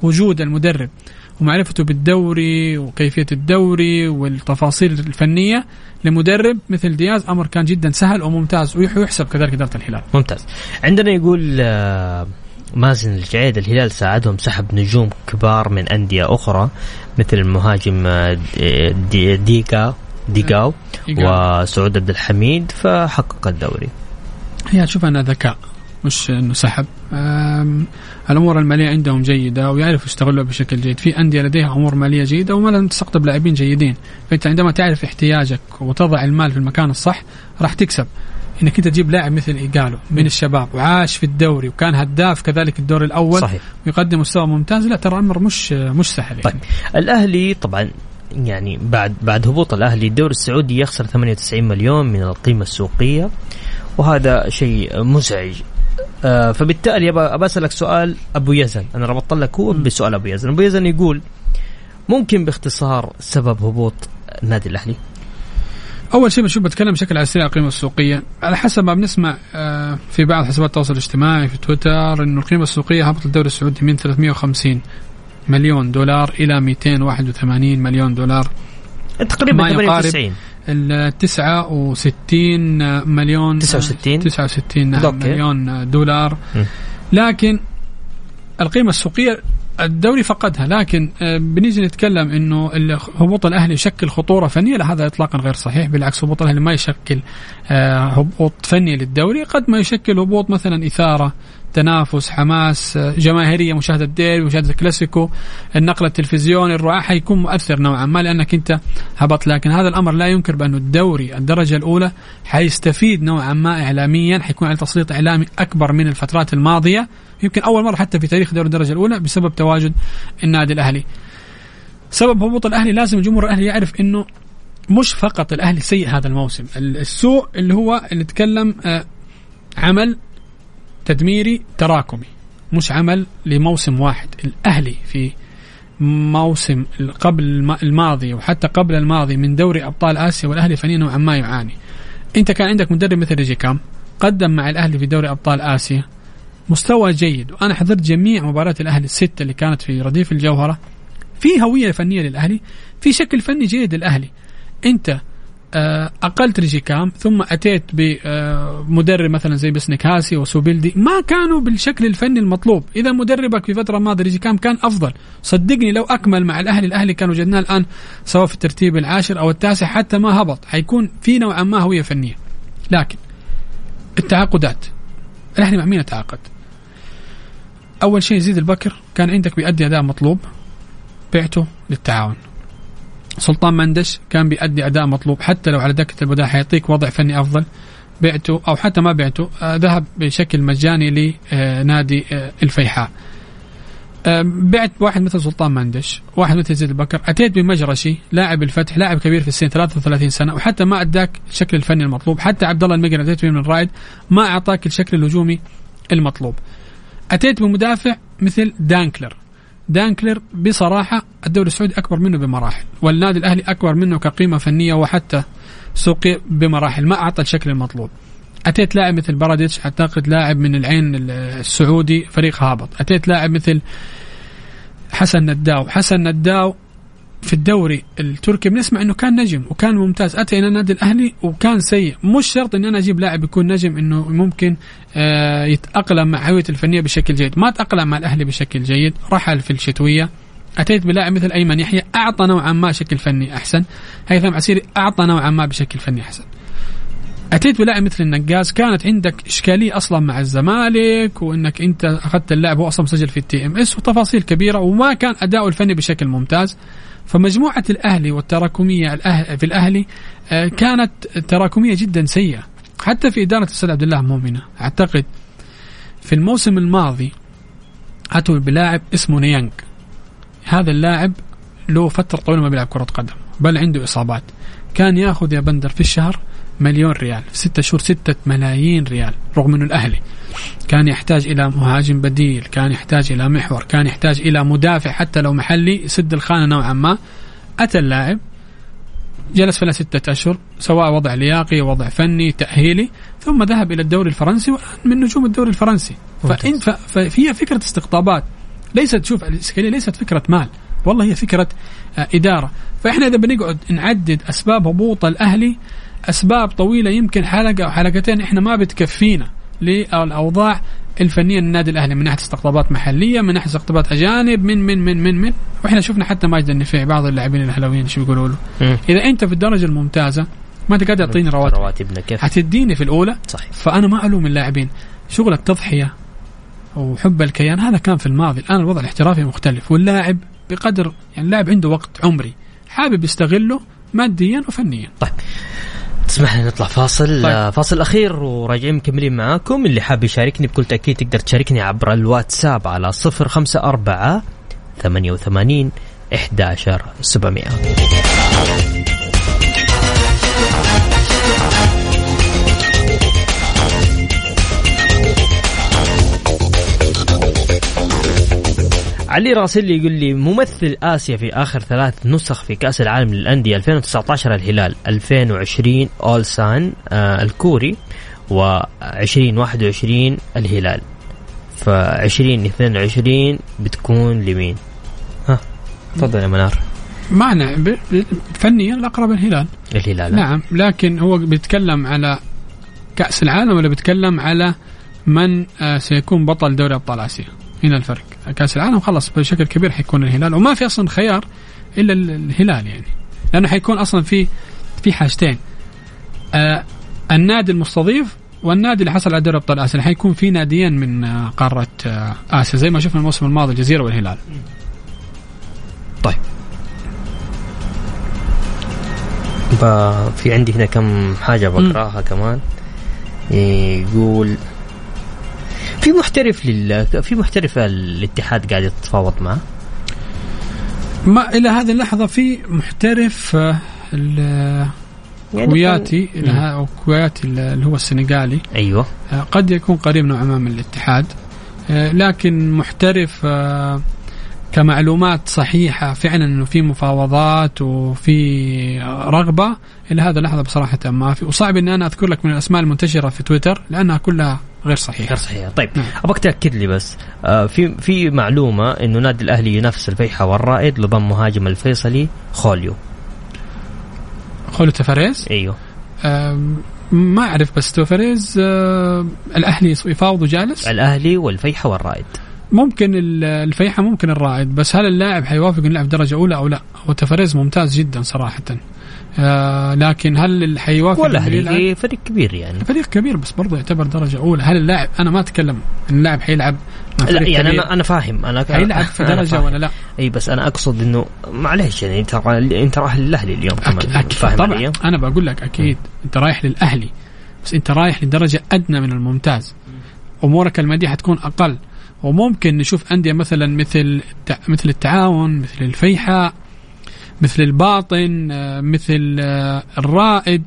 C: فوجود المدرب ومعرفته بالدوري وكيفية الدوري والتفاصيل الفنية لمدرب مثل دياز أمر كان جدا سهل وممتاز ويحسب كذلك إدارة الهلال.
B: ممتاز عندنا يقول آه، مازن الجعيد الهلال ساعدهم سحب نجوم كبار من أندية أخرى مثل المهاجم آه، دي- ديكا ديكاو. وسعود عبد الحميد فحقق الدوري
C: هي تشوف انها ذكاء مش إنه سحب. الأمور المالية عندهم جيدة ويعرفوا يستغلوها بشكل جيد. في أندية لديها أمور مالية جيدة وما لم تستقطب لاعبين جيدين. فأنت عندما تعرف احتياجك وتضع المال في المكان الصح راح تكسب. إنك أنت تجيب لاعب مثل إيجالو من الشباب وعاش في الدوري وكان هداف كذلك الدور الأول
B: صحيح.
C: ويقدم مستوى ممتاز لا ترى أمر مش مش سهل يعني.
B: طيب. الأهلي طبعا يعني بعد بعد هبوط الأهلي الدوري السعودي يخسر 98 مليون من القيمة السوقية وهذا شيء مزعج. آه فبالتالي أسألك سؤال أبو يزن. أنا ربطت لك هو بسؤال أبو يزن. أبو يزن يقول ممكن باختصار سبب هبوط النادي الأهلي؟
C: أول شيء بشوف بتكلم بشكل على السريع القيمة السوقية. على حسب ما بنسمع آه، في بعض حسابات التواصل الاجتماعي في تويتر إنه القيمة السوقية هبط الدوري السعودي من 350 مليون دولار إلى 281 مليون دولار.
B: تقريبا
C: ما يقارب
B: 98
C: ال 69 مليون
B: 69
C: 69 نعم
B: أوكي.
C: مليون دولار.
B: م.
C: لكن القيمة السوقية الدوري فقدها لكن آه، بنيجي نتكلم إنه هبوط الأهلي يشكل خطورة فنية. لا هذا اطلاقا غير صحيح. بالعكس هبوط الأهلي ما يشكل آه، هبوط فني للدوري. قد ما يشكل هبوط مثلا إثارة تنافس حماس آه، جماهيرية مشاهدة الديربي مشاهدة الكلاسيكو النقل التلفزيوني الرعاة حيكون مؤثر نوعا ما لأنك أنت هبط. لكن هذا الأمر لا ينكر بانه الدوري الدرجة الأولى حيستفيد نوعا ما اعلاميا حيكون على تسليط إعلامي أكبر من الفترات الماضية يمكن أول مرة حتى في تاريخ دوري الدرجة الأولى بسبب تواجد النادي الأهلي. سبب هبوط الأهلي لازم الجمهور الأهلي يعرف إنه مش فقط الأهلي سيء هذا الموسم السوء اللي هو اللي نتكلم آه، عمل تدميري تراكمي مش عمل لموسم واحد. الأهلي في موسم قبل الماضي وحتى قبل الماضي من دوري أبطال آسيا والأهلي فنيا نوعا ما يعاني. أنت كان عندك مدرب مثل ريجي كام؟ قدم مع الأهلي في دوري أبطال آسيا. مستوى جيد. وأنا حضرت جميع مباريات الأهلي الستة اللي كانت في رديف الجوهرة. في هوية فنية للأهلي في شكل فني جيد للأهلي. أنت أقلت ريجيكام ثم أتيت بمدرب مثلا زي بسنك هاسي وسوبيلدي ما كانوا بالشكل الفني المطلوب. إذا مدربك في فترة ماضية ريجيكام كان أفضل. صدقني لو أكمل مع الأهلي الأهلي كانوا وجدناه الآن سواء في الترتيب العاشر أو التاسع حتى ما هبط. حيكون في نوعا ما هوية فنية. لكن التعاقدات. الأهلي مع مين تعاقد؟ أول شيء زيد البكر كان عندك بيأدي أداء مطلوب. بعته للتعاون. سلطان مندش كان بيأدي أداء مطلوب حتى لو على دكة البداية حيعطيك وضع فني أفضل. بعته أو حتى ما بعته آه ذهب بشكل مجاني لنادي آه الفيحاء. آه بعت واحد مثل سلطان مندش واحد مثل زيد البكر. أتيت بمجرشي لاعب الفتح لاعب كبير في السن 33 سنة وحتى ما أداك الشكل الفني المطلوب. حتى عبد الله المقري أتيت به من الرائد ما أعطاك الشكل الهجومي المطلوب. أتيت بمدافع مثل دانكلر. دانكلر بصراحة الدوري السعودي أكبر منه بمراحل والنادي الأهلي أكبر منه كقيمة فنية وحتى سوقي بمراحل ما أعطى الشكل المطلوب. أتيت لاعب مثل باراديتش أعتقد لاعب من العين السعودي فريق هابط. أتيت لاعب مثل حسن نداو حسن نداو في الدوري التركي بنسمع إنه كان نجم وكان ممتاز. أتى إلى النادي الأهلي وكان سيء. مش شرط إن أنا أجيب لاعب يكون نجم إنه ممكن آه يتأقلم مع هويته الفنية بشكل جيد. ما تأقلم مع الأهلي بشكل جيد. رحل في الشتويه أتيت بلاعب مثل أيمن يحيى. أعطى نوعا ما شكل فني أحسن. هيثم عسيري أعطى نوعا ما بشكل فني أحسن. أتيت بلاعب مثل النقاز. كانت عندك إشكالية أصلا مع الزمالك وإنك أنت أخذت اللاعب هو أصلا مسجل في ال TMS وتفاصيل كبيرة وما كان أداؤه الفني بشكل ممتاز. فمجموعة الأهلي والتراكمية في الأهلي آه، كانت تراكمية جدا سيئة. حتى في إدارة الأستاذ عبد الله مؤمنة. أعتقد في الموسم الماضي أتوا بلاعب اسمه نيانج هذا اللاعب له فترة طويلة ما بيلعب كرة قدم بل عنده إصابات. كان يأخذ يا بندر في الشهر مليون ريال في ستة شهور ستة ملايين ريال رغم أنه الأهلي كان يحتاج إلى مهاجم بديل كان يحتاج إلى محور كان يحتاج إلى مدافع حتى لو محلي يسد الخانة نوعا ما. أتى اللاعب جلس فيها ستة أشهر سواء وضع لياقي وضع فني تأهيلي ثم ذهب إلى الدوري الفرنسي من نجوم الدوري الفرنسي. فإن فهي فكرة استقطابات. ليست شوف الإسكالية ليست فكرة مال. والله هي فكرة آه، إدارة. فإحنا إذا بنقعد نعدد أسباب هبوط الأهلي أسباب طويلة يمكن حلقة أو حلقتين إحنا ما بتكفينا للأوضاع الفنية للنادي الأهلي من ناحية استقطابات محلية من ناحية استقطابات أجانب من من من من من. وإحنا شفنا حتى ماجد النفيع بعض اللاعبين الأهلاويين شو بيقولوا له؟ إذا أنت في الدرجة الممتازة ما أنت قاعد تعطيني رواتب. رواتبنا كيف؟ حتديني في الأولى؟ صحيح. فأنا ما ألوم اللاعبين. شغل التضحية وحب الكيان هذا كان في الماضي. الآن الوضع الاحترافي مختلف. واللاعب بقدر يعني اللاعب عنده وقت عمري. حابب يستغله ماديا وفنيا.
B: طيب. تسمح لنا نطلع فاصل. طيب. آه، فاصل أخير وراجعين مكملين معاكم. اللي حاب يشاركني بكل تاكيد تقدر تشاركني عبر الواتساب على 054 88 11 700 علي راسلي يقول لي ممثل آسيا في آخر ثلاث نسخ في كأس العالم للأندية 2019 الهلال 2020 اول سان آه الكوري و2021 الهلال. ف 2022 بتكون لمين؟ ها تفضل يا منار.
C: معنى فنيا الأقرب الهلال.
B: الهلال.
C: نعم لكن هو بيتكلم على كأس العالم ولا بيتكلم على من آه، سيكون بطل دوري أبطال آسيا؟ هنا الفرق. كأس العالم خلص بشكل كبير حيكون الهلال. وما في أصلا خيار إلا الهلال يعني. لأنه حيكون أصلا في في حاجتين. آه النادي المستضيف والنادي اللي حصل على دوري أبطال آسيا. حيكون في ناديين من آه، قارة آه، آسيا زي ما شفنا الموسم الماضي الجزيرة والهلال.
B: طيب. في عندي هنا كم حاجة بقراها كمان. يقول في محترف لل في محترف الاتحاد قاعد يتفاوض معه؟
C: ما إلى هذه اللحظة في محترف آه، ال-
B: يعني
C: كوياتي أو كوياتي اللي هو السنغالي.
B: أيوه.
C: آه، قد يكون قريب نوعا ما من الاتحاد. آه، لكن محترف كمعلومات صحيحة فعلا إنه في مفاوضات وفي رغبة إلى هذا اللحظة بصراحة ما في. وصعب إني أنا أذكر لك من الأسماء المنتشرة في تويتر لأنها كلها غير صحيحة
B: غير صحيح طيب. أبغاك تأكد لي بس آه في في معلومة إنه نادي الأهلي ينافس الفيحة والرائد لضم مهاجم الفيصلي خوليو
C: خولو تفاريز
B: أيوه
C: آم، ما أعرف بس توفريز آه، الأهلي يفاوض جالس
B: الأهلي والفيحة والرائد
C: ممكن ال- الفيحة ممكن الرائد بس هل اللاعب حيوافق إنه يلعب درجة أولى أو لا؟ هو تفريز ممتاز جدا صراحة. آه لكن هل يلعب؟
B: والاهلي فريق كبير يعني
C: فريق كبير بس برضه يعتبر درجة أولى، هل اللاعب أنا ما أتكلم إن اللاعب حيلعب
B: لا يعني. أنا أنا فاهم أنا
C: حيلعب في
B: فاهم.
C: ولا لا؟
B: إي بس أنا أقصد إنه معلش يعني ترى أنت رايح للأهلي اليوم كمان
C: أك- أكيد
B: فاهم
C: طبعا
B: علي؟
C: أنا بقول لك أكيد أنت رايح للأهلي بس أنت رايح لدرجة أدنى من الممتاز. أمورك المادية حتكون أقل وممكن نشوف أندية مثلا مثل مثل التعاون مثل الفيحاء مثل الباطن آه، مثل آه، الرائد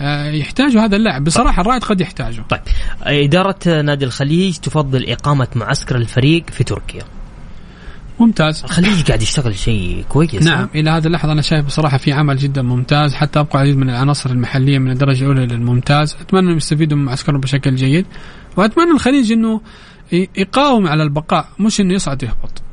C: آه، يحتاجوا هذا اللاعب بصراحة الرائد قد يحتاجه.
B: طيب. إدارة نادي الخليج تفضل إقامة معسكر الفريق في تركيا.
C: ممتاز.
B: الخليج قاعد يشتغل شيء كويس
C: نعم إلى هذه اللحظة أنا شايف بصراحة في عمل جدا ممتاز حتى أبقى عديد من العناصر المحلية من الدرجة الأولى للممتاز أتمنى انهم يستفيدوا من معسكرهم بشكل جيد. وأتمنى الخليج إنه يقاوم على البقاء مش إنه يصعد يهبط.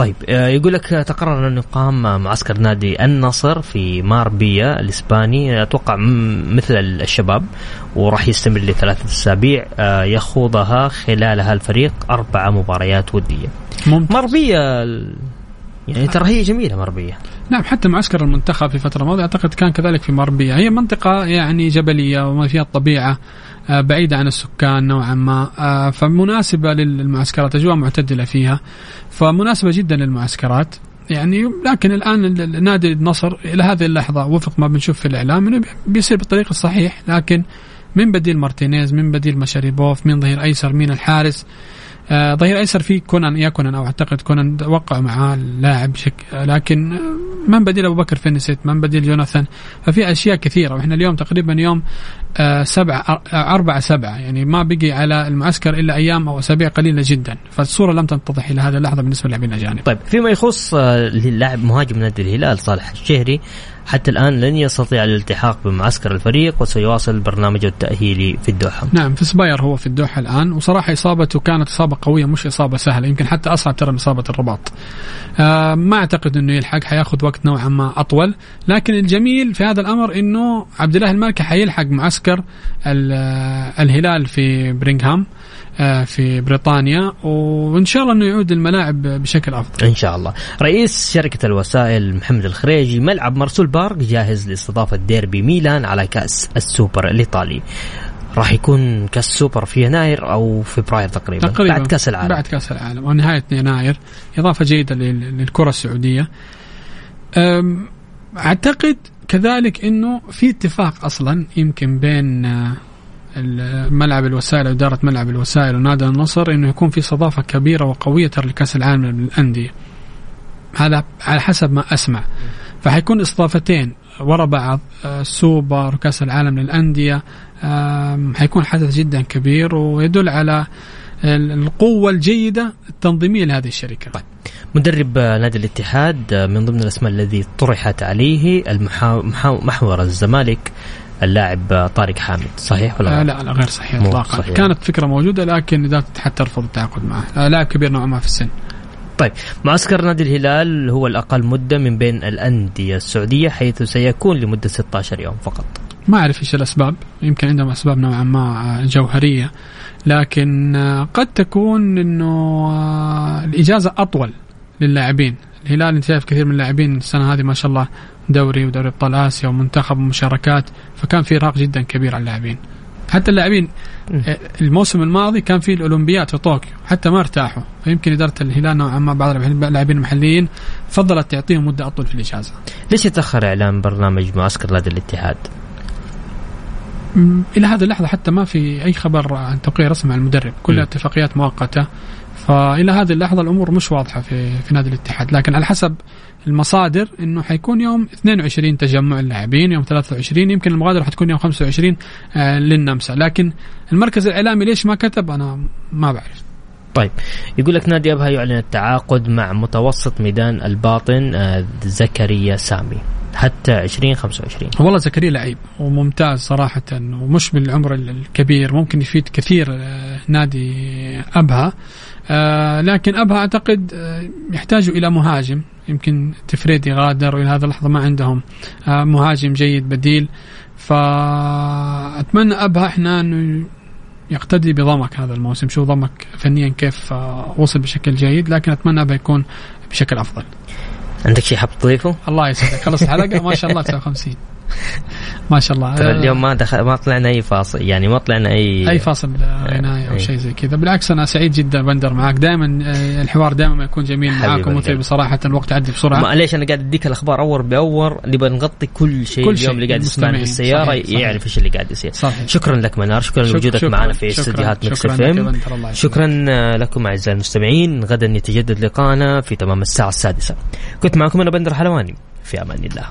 B: طيب آه، يقول لك تقرر أن يقام معسكر نادي النصر في ماربيا الإسباني. أتوقع مثل الشباب وراح يستمر لثلاثة أسابيع آه، يخوضها خلالها الفريق أربع مباريات ودية.
C: ممتاز.
B: ماربيا يعني ترى هي جميلة ماربيا.
C: نعم حتى معسكر المنتخب في فتره ماضيه أعتقد كان كذلك في ماربيا هي منطقة يعني جبلية وما فيها الطبيعة. آه، بعيدة عن السكان نوعا ما. آه، فمناسبة للمعسكرات أجواء معتدلة فيها. فمناسبة جدا للمعسكرات. يعني لكن الآن ال- ال- نادي النصر إلى هذه اللحظة وفق ما بنشوف في الإعلام إنه بي- بيصير بالطريق الصحيح. لكن من بديل مارتينيز من بديل مشاريبوف من ظهير أيسر مين الحارس ظهير أيسر في كونان يا كونان أو أعتقد كونان وقع معاه اللاعب شك لكن آه، من بديل أبو بكر فينيسيت من بديل جوناثان. ففي أشياء كثيرة وإحنا اليوم تقريبا يوم آه، سبعة أر- آه، أربعة سبعة يعني ما بقي على المعسكر إلا أيام أو أسابيع قليلة جدا. فالصورة لم تتضح إلى هذه اللحظة بالنسبة للاعبين الأجانب.
B: طيب فيما يخص آه، اللاعب مهاجم نادي الهلال صالح الشهري حتى الآن لن يستطيع الالتحاق بمعسكر الفريق وسيواصل برنامجه التأهيلي في الدوحة.
C: نعم في أسباير هو في الدوحة الآن. وصراحة إصابته كانت إصابة قوية مش إصابة سهلة. يمكن حتى أصعب ترى من إصابة الرباط. آه ما أعتقد أنه يلحق حياخذ وقت نوعا ما أطول. لكن الجميل في هذا الأمر أنه عبد الله المالكي حيلحق معسكر آه، الهلال في برمنغهام. في بريطانيا وإن شاء الله أنه يعود الملاعب بشكل أفضل.
B: إن شاء الله. رئيس شركة الوسائل محمد الخريجي ملعب مرسول بارك جاهز لاستضافة ديربي ميلان على كأس السوبر الإيطالي. راح يكون كأس السوبر في يناير أو فبراير تقريبا,
C: تقريبا.
B: بعد كأس العالم.
C: بعد كأس العالم ونهاية يناير. إضافة جيدة لل- للكرة السعودية. أعتقد كذلك إنه في اتفاق أصلا يمكن بين آه، ملعب الوسائل إدارة ملعب الوسائل ونادي النصر إنه يكون في استضافه كبيرة وقوية ترى لكأس العالم للأندية هذا على حسب ما أسمع فحيكون استضافتين ورا بعض آه، سوبر وكاس العالم للأندية آم، حيكون حدث جدا كبير ويدل على ال- القوة الجيدة التنظيمية لهذه الشركة
B: طيب. مدرب آه، نادي الاتحاد آه، من ضمن الأسماء الذي طرحت عليه. محور الزمالك اللاعب طارق حامد. صحيح ولا
C: آه؟ لا لا غير صحيح اطلاقا. كانت فكرة موجودة لكن اداره الاتحاد ترفض التعاقد معه. آه لاعب كبير نوعا ما في السن.
B: طيب معسكر نادي الهلال هو الأقل مدة من بين الأندية السعودية حيث سيكون لمدة 16 يوم فقط.
C: ما أعرف إيش الأسباب. يمكن عندهم أسباب نوعا ما آه، جوهرية. لكن قد تكون إنه آه، الإجازة أطول للاعبين. الهلال انت شايف كثير من اللاعبين السنة هذه ما شاء الله دوري ودوري أبطال آسيا ومنتخب ومشاركات فكان في ارهاق جدا كبير على اللاعبين. حتى اللاعبين آه، الموسم الماضي كان في الاولمبياد في طوكيو حتى ما ارتاحوا. فيمكن إدارة الهلال نوعا ما بعض اللاعبين المحليين فضلت تعطيهم مدة أطول في الإجازة.
B: ليش يتأخر إعلان برنامج معسكر نادي الاتحاد؟
C: إلى هذه اللحظة حتى ما في أي خبر عن توقيع رسمي عن المدرب، كلها اتفاقيات مؤقتة. فإلى هذه اللحظة الأمور مش واضحة في في نادي الاتحاد، لكن على حسب المصادر إنه حيكون يوم 22 تجمع اللاعبين يوم 23 يمكن المغادرة حتكون يوم 25 آه للنمسا. لكن المركز الإعلامي ليش ما كتب؟ أنا ما بعرف.
B: طيب يقول لك نادي أبها يعلن التعاقد مع متوسط ميدان الباطن آه زكريا سامي. حتى 2025
C: والله زكريا لعيب وممتاز صراحة ومش بالعمر الكبير ممكن يفيد كثير آه، نادي أبها. آه لكن أبها أعتقد آه يحتاج إلى مهاجم. يمكن تفريدي غادر والى هذه اللحظة ما عندهم آه، مهاجم جيد بديل. فأتمنى أبها إحنا انه يقتدي بضمك هذا الموسم. شوف ضمك فنيا كيف آه، وصل بشكل جيد لكن أتمنى أبها يكون بشكل أفضل.
B: عندك شيء حاب تضيفه؟
C: الله يسعدك. خلص الحلقة؟ ما شاء الله 59 ما شاء الله.
B: ترى اليوم ما دخل ما طلعنا أي فاصل يعني ما طلعنا اي
C: أي فاصل غنائي أو شيء زي كذا. بالعكس أنا سعيد جدا بندر معك دائما آه، الحوار دائما يكون جميل معك ومثير بصراحة الوقت عدي بسرعة.
B: معليش أنا قاعد أديك الأخبار hour by hour نبغى نغطي كل شيء كل اليوم اللي قاعد يسمعنا في السياره صحيح صحيح. يعرف إيش اللي قاعد يصير. شكرا لك منار. شكرا لوجودك معنا في استديوهات مكس إف إم. شكرا لكم أعزائي المستمعين. غدا يتجدد لقاءنا في تمام الساعة السادسة. كنت معكم أنا بندر حلواني. في أمان الله.